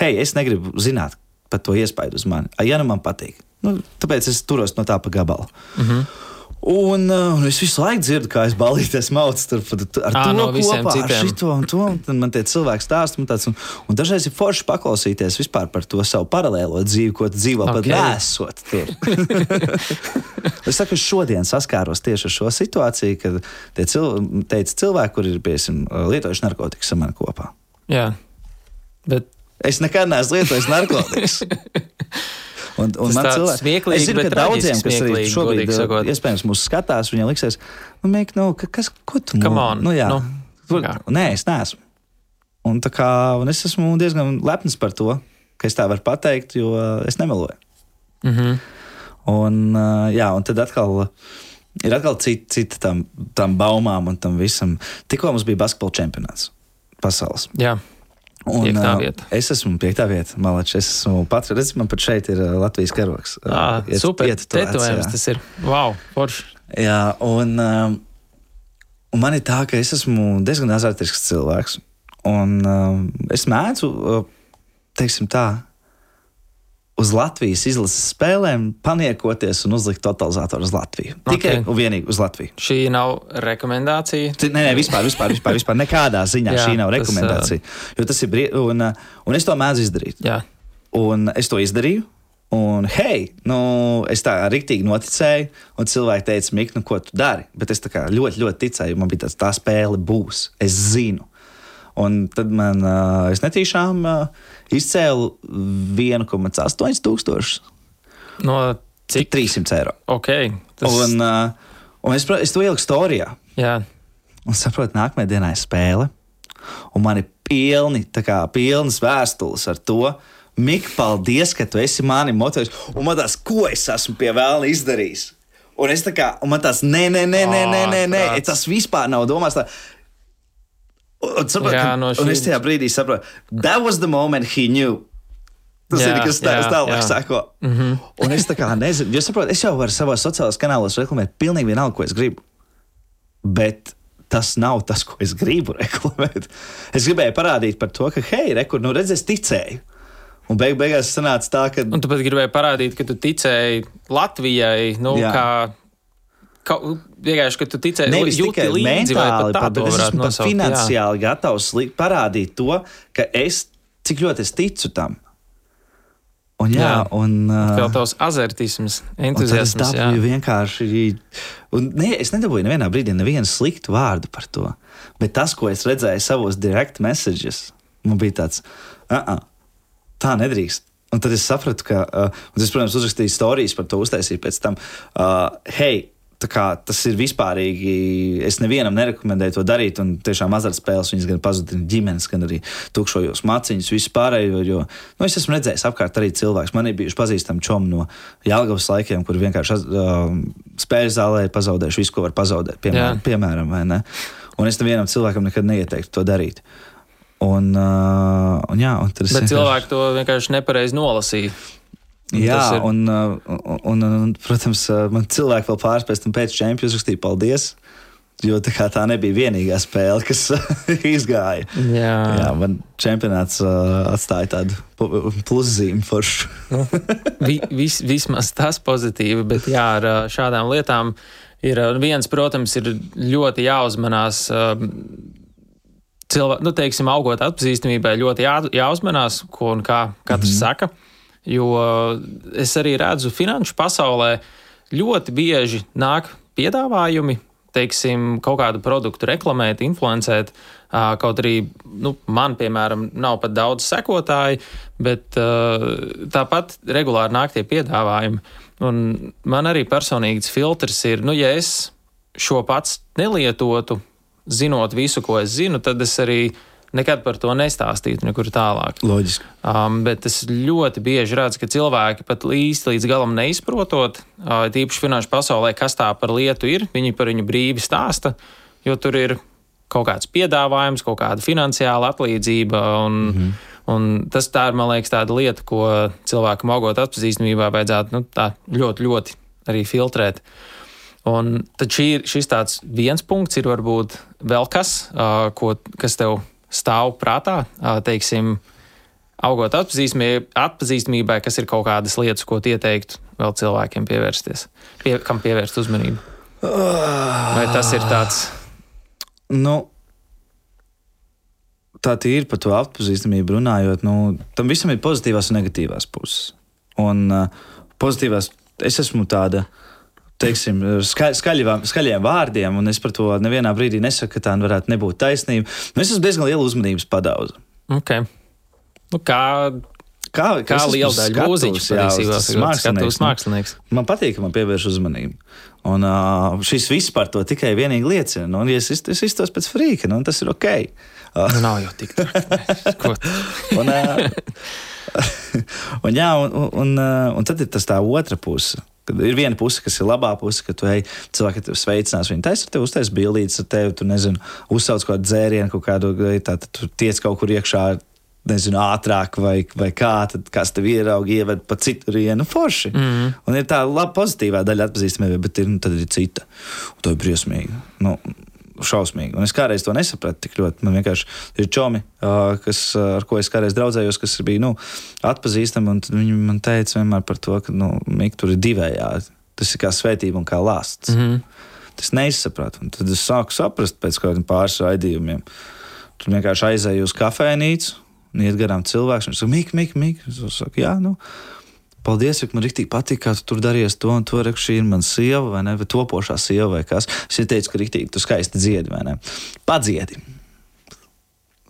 hei, es negribu zināt par to iespaidu uz mani. Ja nu man patīk, nu, tāpēc es turos no tā pa gabalu. Mm -hmm. Un, uh, un es visu laiku dzirdu, kā es balīties maucu tur ar Ā, to no kopā, ar citiem. šito un to. Un man tie cilvēki stāsta, un, tāds, un, un dažreiz ir forši paklausīties vispār par to savu paralēlo dzīvi, ko dzīvo okay. pat Ok. nesot tur. es saku, šodien saskāros tieši ar šo situāciju, kad tie cil teica, cilvēki, kuri ir piemēram lietojuši narkotikas ar mani kopā. Jā. Bet Es nekad neesmu lietojis narkotikas. Un, un man cilvēki, es zinu, ka daudziem, kas arī šobrīd uh, iespējams mūs skatās, viņiem liksies, nu, Mik, nu, ka- kas, ko tu nu, on, nu, jā, nu, kā? Nē, es neesmu. Un, kā, un es esmu diezgan lepns par to, ka es tā varu pateikt, jo uh, es nemeloju. mm -hmm. Un, uh, jā, un tad atkal ir atkal cita, cita tam, tam baumām un tam visam. Tikko mums bija basketbola čempionāts pasaules. Jā. Un, uh. Es esmu piektā vieta. Malači, es esmu pats. Redz, man pat šeit ir Latvijas karoks. Ah, iet- super. ietatuēts, Tetovējums tas ir. Wow, forši. Jā, un, um, un man ir tā, ka es esmu diezgan azartisks cilvēks. Un um, es mēdzu, teiksim tā, uz Latvijas izlases spēlēm paniekoties un uzlikt totalizatoru uz Latviju. Tikai Ok. un vienīgi uz Latviju. Šī nav rekomendācija. Nē, nē, vispār, vispār, vispār, vispār nekādā ziņā Jā, šī nav tas, rekomendācija. Jo tas ir brīvi, un, un es to mēdzu izdarīt. Jā. Un es to izdarīju. Un, hei, nu, es tā rīktīgi noticēju, un cilvēki teica, Mik, nu, ko tu dari? Bet es ļoti, ļoti ticēju, man bija tāds, tā spēle būs. Es zinu. Un tad man, uh, es netīšām uh, izcēlu 1,8 tūkstošus, No cik? 300 eiro. Ok. Tas, Un, uh, un es, es to ieliku storijā. jā. Un saprotu, nākamajā dienā ir spēle. Un man ir pilni, kā pilnas vēstules ar to. Mik, paldies, ka tu esi mani motivējis. Un man tas, ko es esmu pie vēlna izdarījis. Un es tā kā, un man tas, nē, nē, nē, nē, nē, nē, nē tas vispār nav domāts tā. Un, saprot, Jā, no un es šī- tajā brīdī saprotu, that was the moment he knew. Tas Jā, ir kas tāds tālāk, sako. Mm -hmm. Un es tā kā nezinu, jo saprotu, es jau varu savos sociālajos kanālos reklamēt pilnīgi vienalga, ko es gribu. Bet tas nav tas, ko es gribu reklamēt. Es gribēju parādīt par to, ka, hei, rekur, nu redz, es ticēju. Un beig beigās sanāca tā, ka. Un tu pat gribēji parādīt, ka tu ticēji Latvijai, nu, Jā. kā. Ka, vienkārši, ka tu ticēji, Nevis jūti tikai līdzi, mentāli, pat tā bet es esmu pat nosaukt. jā. finansiāli gatavs li- parādīt to, ka es cik ļoti es ticu tam. Un, jā, Jā. un, uh, Vēl tavs azartisms, tad es entuziasms. jā. dabūju vienkārši. Un, ne, es nedabūju nevienā brīdī nevienu sliktu vārdu par to. Bet tas, ko es redzēju savos direct messages, man bija tāds, uh -uh, tā nedrīkst. Un tad es sapratu, ka, uh, un es, protams, uzrakstīju stāstus par to, uztaisīju pēc tam, uh, hei, tā kā tas ir vispārīgi. Es nevienam nerekomendēju to darīt. Un tiešām azartspēles viņas gan pazudina ģimenes, gan arī tukšojos maciņus, visu pārējo. Jo nu, es esmu redzējis apkārt arī cilvēkus. Man ir bijuši pazīstami čomi no Jālgavas laikiem, kur vienkārši uh, spēļu zālē pazaudējuši visu, ko var pazaudēt. Piemēram, Jā. piemēram? Un es nevienam cilvēkam nekad neieteiktu to darīt. Un, uh, un, jā, un Bet vienkārši- cilvēki to vienkārši nepareizi nolasīja. Jā, ir... un, un, un, un, protams, man cilvēki vēl pārspēj tam pēc čempionu uzrakstīja paldies. Jo tā, tā nebija vienīgā spēle, kas izgāja. Jā, Jā man čempionāts uh, atstāja tādu pluszīmi foršu. vi, vis, vismaz tas pozitīvi, bet jā, ar šādām lietām ir viens, protams, ir ļoti jāuzmanās. Uh, cilvēki, nu, teiksim, augot atpazīstamībai, ļoti jā, jāuzmanās, ko un kā katrs mm -hmm. saka. Jo es arī redzu, finanšu pasaulē ļoti bieži nāk piedāvājumi, teiksim, kaut kādu produktu reklamēt, influencēt. Kaut arī nu, man, piemēram, nav pat daudz sekotāju, bet tāpat regulāri nāk tie piedāvājumi. Un man arī personīgs filtrs ir, nu, ja es šo pats nelietotu, zinot visu, ko es zinu, tad es arī nekad par to nestāstītu nekur tālāk. Loģiski. Um, bet es ļoti bieži redzu, ka cilvēki pat īsti līdz galam neizprotot, uh, tīpaši finanšu pasaulē, kas tā par lietu ir, viņi par viņu brīvi stāsta, jo tur ir kaut kāds piedāvājums, kaut kāda finansiāla atlīdzība. Un, mm -hmm. Un tas tā ir, man liekas, tāda lieta, ko cilvēkam augot atpazīstamībā vajadzētu nu, ļoti, ļoti arī filtrēt. Un tad šī, šis tāds viens punkts ir varbūt vēl kas, uh, ko, kas tev stāv prātā, teiksim, augot atpazīstamībai, kas ir kaut kādas lietas, ko ieteiktu vēl cilvēkiem pievērsties, pie, kam pievērst uzmanību. Vai tas ir tāds? Nu, tā ir par to atpazīstamību runājot. Nu, tam visam ir pozitīvās un negatīvās puses. Un uh, pozitīvās, es esmu tāda. Uh, teiksim, ska, skaļiem, skaļiem vārdiem, un es par to nevienā brīdī nesaku, ka tā varētu nebūt taisnība. Nu, es esmu diezgan liela uzmanības padauza. Okay. Nu, kā kā, kā liela daļa mūziķa mākslinieks. mākslinieks. Man patīk, ka man pievērš uzmanību. Un uh, šis viss par to tikai vienīgi liecina. Nu, ja es, es iztos pēc frīka, nu, tas ir ok. Uh, nu, nav jau tik tālu. un, uh, un, jā, un, un, un tad ir tas tā otra puse. Kad ir viena puse, kas ir labā puse, ka tu ej, cilvēki tevi sveicinās, viņi taisa tev, uztais bildītas ar tevi, tu nezini, uzsauc kaut kādu dzērienu, kaut kādu, tā, tad tu tiec kaut kur iekšā. Nezinu, ātrāk vai, vai kā, tad kāds tev ieraudzīja, ievada pa citurienu forši. Mm -hmm. Un ir tā laba pozitīvā daļa atpazīstamība, bet ir, nu, tad ir cita. Un to ir briesmīgi. Nu, šausmīgi. Un es kādreiz to nesapratu tik ļoti. Man vienkārši ir čomi, kas, ar ko es kādreiz draudzējos, kas bija nu, atpazīstami. Viņi man teica vienmēr par to, ka nu, Mik, tur ir divējādi. Tas ir kā svētība un kā lāsts. Mm -hmm. Tas neizsapratu. Un tad es sāku saprast pēc kādiem pāris raidījumiem. Tur vienkārši aizēju uz kafejnīcu, un iet garām cilvēks. Viņš saka, Mik, Mik, Mik. Es saku, jā, nu paldies, ka man rīktīgi patīk, kā tu tur darījies to un to. Reku, šī ir mana sieva, vai ne? Vai topošā sieva, vai kas. Es teicu, ka rīktīgi tu skaisti dziedi, vai ne? Padziedi.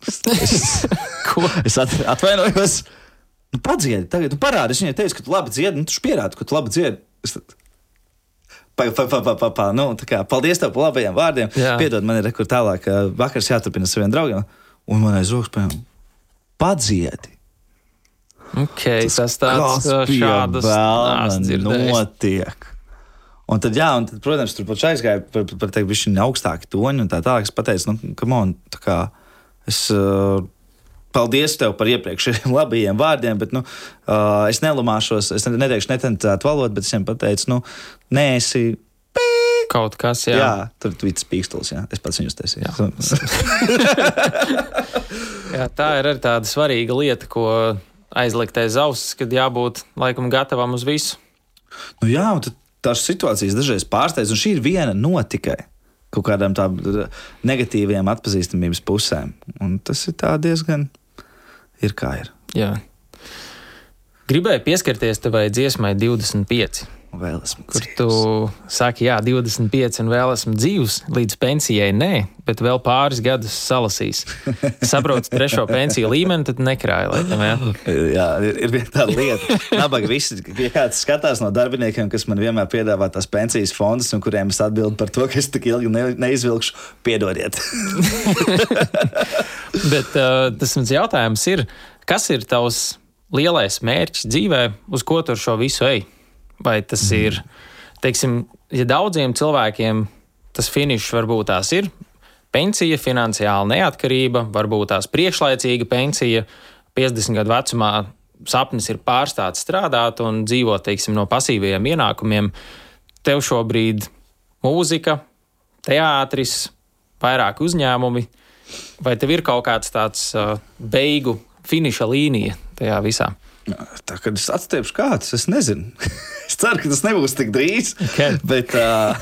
Es, es atvainojos. Nu, padziedi, tagad tu parādi. Es viņai teicu, ka tu labi dziedi, nu, tu pierādi, ka tu labi dziedi. Es, Pa, pa, pa, pa, pa, pa. Nu, kā, paldies tev par labajiem vārdiem. Jā. Piedod, man ir rekur tālāk. Vakars jāturpina saviem draugiem. Un man aiz rokas pēc padziedi. Okay, tas, tas tāds šādas notiek. Un tad, jā, un tad, protams, tur pat aizgāja par, par, par teikt, viņa augstāku toņu un tā tālāk. Es pateicu, nu, come on, tā kā es. Uh, Paldies tev par iepriekšējiem labajiem vārdiem, bet nu, uh, es nelamāšos. Es neteikšu netentētu valodu, bet es viņam pateicu, nu, nē, esi kaut kas, jā. Jā, tur bija tas pīkstils, jā. Es pats viņus taisīju. jā, tā ir arī tāda svarīga lieta, ko aizlikt aiz auss, kad jābūt laikam gatavam uz visu. Nu jā, un tās situācijas dažreiz pārsteidz, un šī ir viena no tikai kaut kādām tādām negatīvām atpazīstamības pusēm. Un tas ir diezgan ir kā ir. Jā. Gribēju pieskarties tevai dziesmai 25 vēl esmu dzīvs. Kur tu saki, jā, 25 un vēl esmu dzīvs, līdz pensijai nē, bet vēl pāris gadus salasīs. Saprotu, trešo pensiju līmeni, tad nekrāja. Laikam, jā, jā ir, ir viena tāda lieta. Nabaga visi, ja kāds skatās no darbiniekiem, kas man vienmēr piedāvā tās pensijas fondus, un kuriem es atbildu par to, ka es tik ilgi ne, neizvilkšu, piedodiet. bet uh, tas mans jautājums ir, kas ir tavs lielais mērķis dzīvē, uz ko tu ar šo visu ej? Vai tas mm. ir, teiksim, ja daudziem cilvēkiem tas finišs varbūt tās ir pensija, finansiāla neatkarība, varbūt tās priekšlaicīga pensija, 50 gadu vecumā sapnis ir pārstāt strādāt un dzīvot teiksim, no pasīviem ienākumiem. Tev šobrīd mūzika, teātris, vairāk uzņēmumi, vai tev ir kaut kāds tāds uh, beigu finiša līnija tajā visā? Tā kā es atstiepšu kādus, es nezinu. es ceru, ka tas nebūs tik drīz. Okay. Bet uh,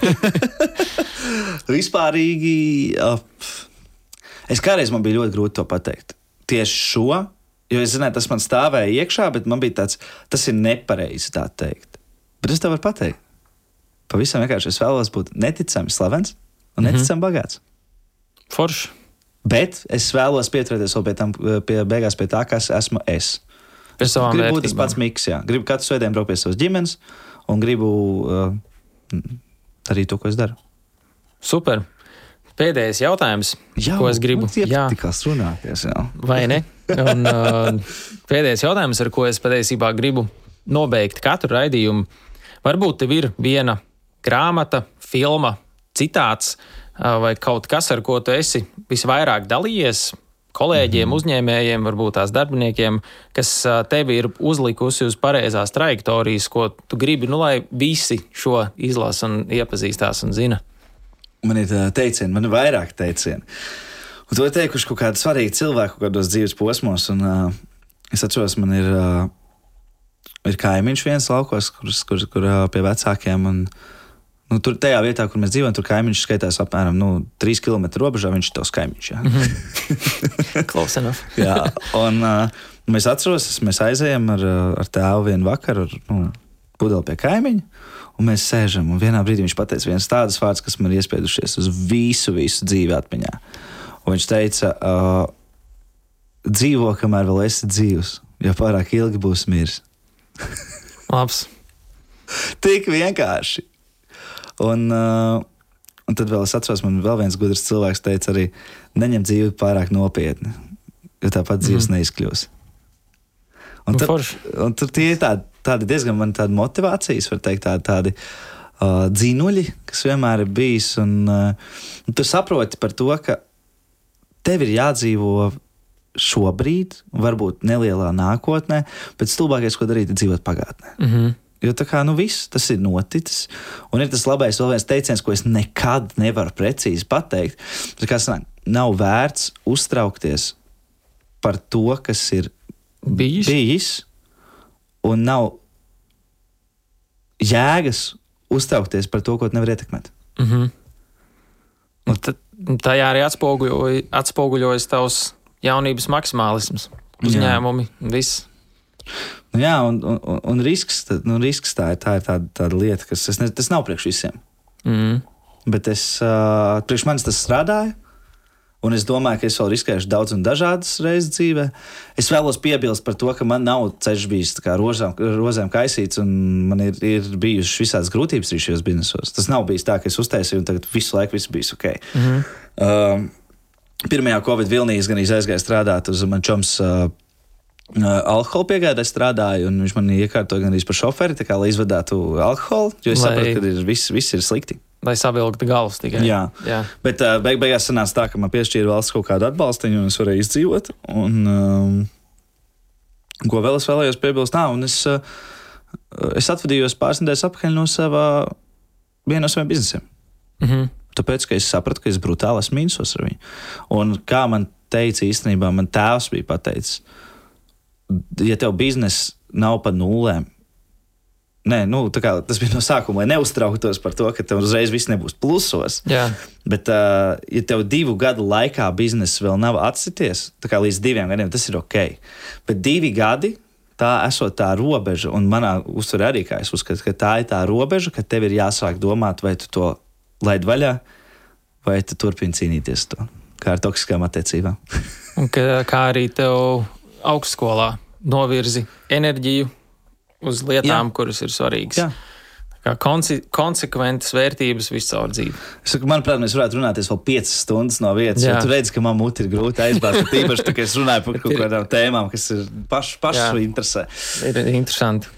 vispārīgi, uh, es kādreiz man bija ļoti grūti to pateikt. Tieši šo, jo es zināju, tas man stāvēja iekšā, bet man bija tāds, tas ir nepareizi tā teikt. Bet es tev varu pateikt. Pavisam vienkārši es vēlos būt neticami slavens un neticami mm -hmm. bagāts. Forši. Bet es vēlos pieturēties vēl pie tam, pie beigās pie tā, kas esmu es. Pie savām gribu būt tas vērtībām. pats miks. Jā. Gribu katru svētdienu braukt pie savas ģimenes un gribu uh, darīt to, ko es daru. Super. Pēdējais jautājums, ko es gribu. Jā. Jā. vai ne? Un, uh, pēdējais jautājums, ar ko es patiesībā gribu nobeigt katru raidījumu. Varbūt tev ir viena grāmata, filma, citāts uh, vai kaut kas, ar ko tu esi visvairāk dalījies. Kolēģiem, mm -hmm. uzņēmējiem, varbūt tās darbiniekiem, kas uh, tevi ir uzlikusi uz pareizās trajektorijas, ko tu gribi, nu, lai visi šo izlasa un iepazīstās un zina. Man ir uh, teicieni, man ir vairāk teicieni. Un to ir teikuši kaut kādi svarīgi cilvēki kādos dzīves posmos. Un, uh, es atceros, man ir, uh, ir kaimiņš viens laukos, kur, kur, kur uh, pie vecākiem. Un, Nu, tur, tajā vietā, kur mēs dzīvojam, tur kaimiņš skaitās apmēram nu, 3 km robežā. Viņš ir tavs kaimiņš. Jā. Close enough. jā, un uh, mēs atceramies, mēs aizējām ar, uh, ar tēvu vienu vakaru, ar nu, pudeli pie kaimiņa. Un mēs sēžam, un vienā brīdī viņš pateica viens tādas vārds, kas man ir iespiedušies uz visu, visu dzīvi atmiņā. Un viņš teica, uh, dzīvo, kamēr vēl esi dzīvs, jo pārāk ilgi būs miris. Labs. Tik vienkārši. Un, uh, un tad vēl es atceros, man vēl viens gudrs cilvēks teica, arī neņem dzīvi pārāk nopietni, jo tāpat dzīves mm. neizkļūs. Un, Nu, tad, un tur tie ir tādi, tādi diezgan man tādi motivācijas, var teikt, tādi, tādi uh, dzinuļi, kas vienmēr ir bijis. Un, uh, un tu saproti par to, ka tev ir jādzīvo šobrīd, varbūt nelielā nākotnē, bet stulbākais, ko darīt, ir dzīvot pagātnē. Mm -hmm. Jo tā kā nu viss tas ir noticis, un ir tas labais vēl viens teiciens, ko es nekad nevaru precīzi pateikt. Tas kā sanāk, nav vērts uztraukties par to, kas ir Bijis. bijis, un nav jēgas uztraukties par to, ko tu nevari ietekmēt. Mm -hmm. Un tad, tajā arī atspoguļoja, atspoguļojas tavs jaunības maksimālisms, uzņēmumi, viss. Nu, jā, un, un, un risks, nu, risks tā ir, tā ir tāda, tāda lieta, kas ne, tas nav priekš visiem. Mm. Bet es, uh, priekš manis tas strādāja. Un es domāju, ka es vēl riskēšu daudz un dažādas reizes dzīvē. Es vēlos piebilst par to, ka man nav ceļš bijis tā kā rozēm, rozēm kaisīts, un man ir, ir bijušas visādas grūtības arī šajos biznesos. Tas nav bijis tā, ka es uztaisīju, un tagad visu laiku viss bijis ok. Mm -hmm. uh, pirmajā Covid vilnī es gan aizgāju strādāt uz man čoms. Uh, Uh, alkohola piegādē strādāju, un viņš man iekārtoja gan arī par šoferi, kā, lai izvadātu alkoholu. Jo es Lai- sapratu, ka ir, viss, viss ir slikti. Lai savilktu galvas tikai. Jā. Jā. Bet uh, beig beigās sanāca tā, ka man piešķīra valsts kaut kādu atbalstu, un es varēju izdzīvot. Un, um, ko vēl es vēlējos piebilst? Nā, es, uh, es atvadījos pāris nedēļas atpakaļ no sava, viena no saviem biznesiem. Mm -hmm. Tāpēc, ka es sapratu, ka es brutāli esmu mīnusos ar viņu. Un kā man teica, īstenībā man tēvs bija pateicis, ja tev biznesa nav pa nulēm, Nē, nu, kā tas bija no sākuma, lai neuztrauktos par to, ka tev uzreiz viss nebūs plusos. Jā. Bet, uh, ja tev divu gadu laikā biznesa vēl nav atsities, kā līdz diviem gadiem, tas ir ok. Bet divi gadi, tā esot tā robeža, un manā uztverē arī, kā es uzskatu, ka tā ir tā robeža, ka tev ir jāsāk domāt, vai tu to laid vaļā, vai tu turpini cīnīties to, kā ar toksiskām attiecībām. Ka, kā arī tev augstskolā novirzi enerģiju uz lietām, Jā. kuras ir svarīgas. Jā. Kā konse konsekventas vērtības visu caur dzīvi. Es saku, manuprāt, mēs varētu runāties vēl piecas stundas no vietas. Jā. Tu redzi, ka man mutē ir grūti aizbāzt. Tīpaši, ka es runāju par kaut kādām tēmām, kas ir pašu, pašu Jā. interesē. Ir interesanti.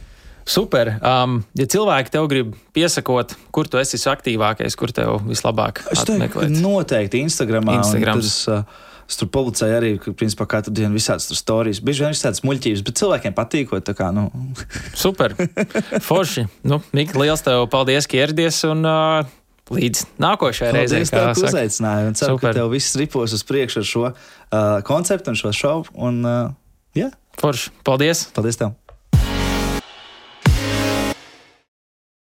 Super. Um, ja cilvēki tev grib piesakot, kur tu esi aktīvākais, kur tev vislabāk Es teiktu, noteikti Instagrams. Tas, uh, Es tur publicēju arī, ka, principā, katru dienu visādas stāstus. Bieži vien visādas muļķības, bet cilvēkiem patīk. Kā, nu. Super! Forši! Nu, Mika, liels tev paldies, ka ieradies! Un, uh, Līdz nākošajai reizei. Paldies, ka uzaicināji. Ceru, Super. ka tev viss ripos uz priekšu ar šo uh, konceptu un šo šovu. Un, uh, yeah. Forši. Paldies! Paldies tev!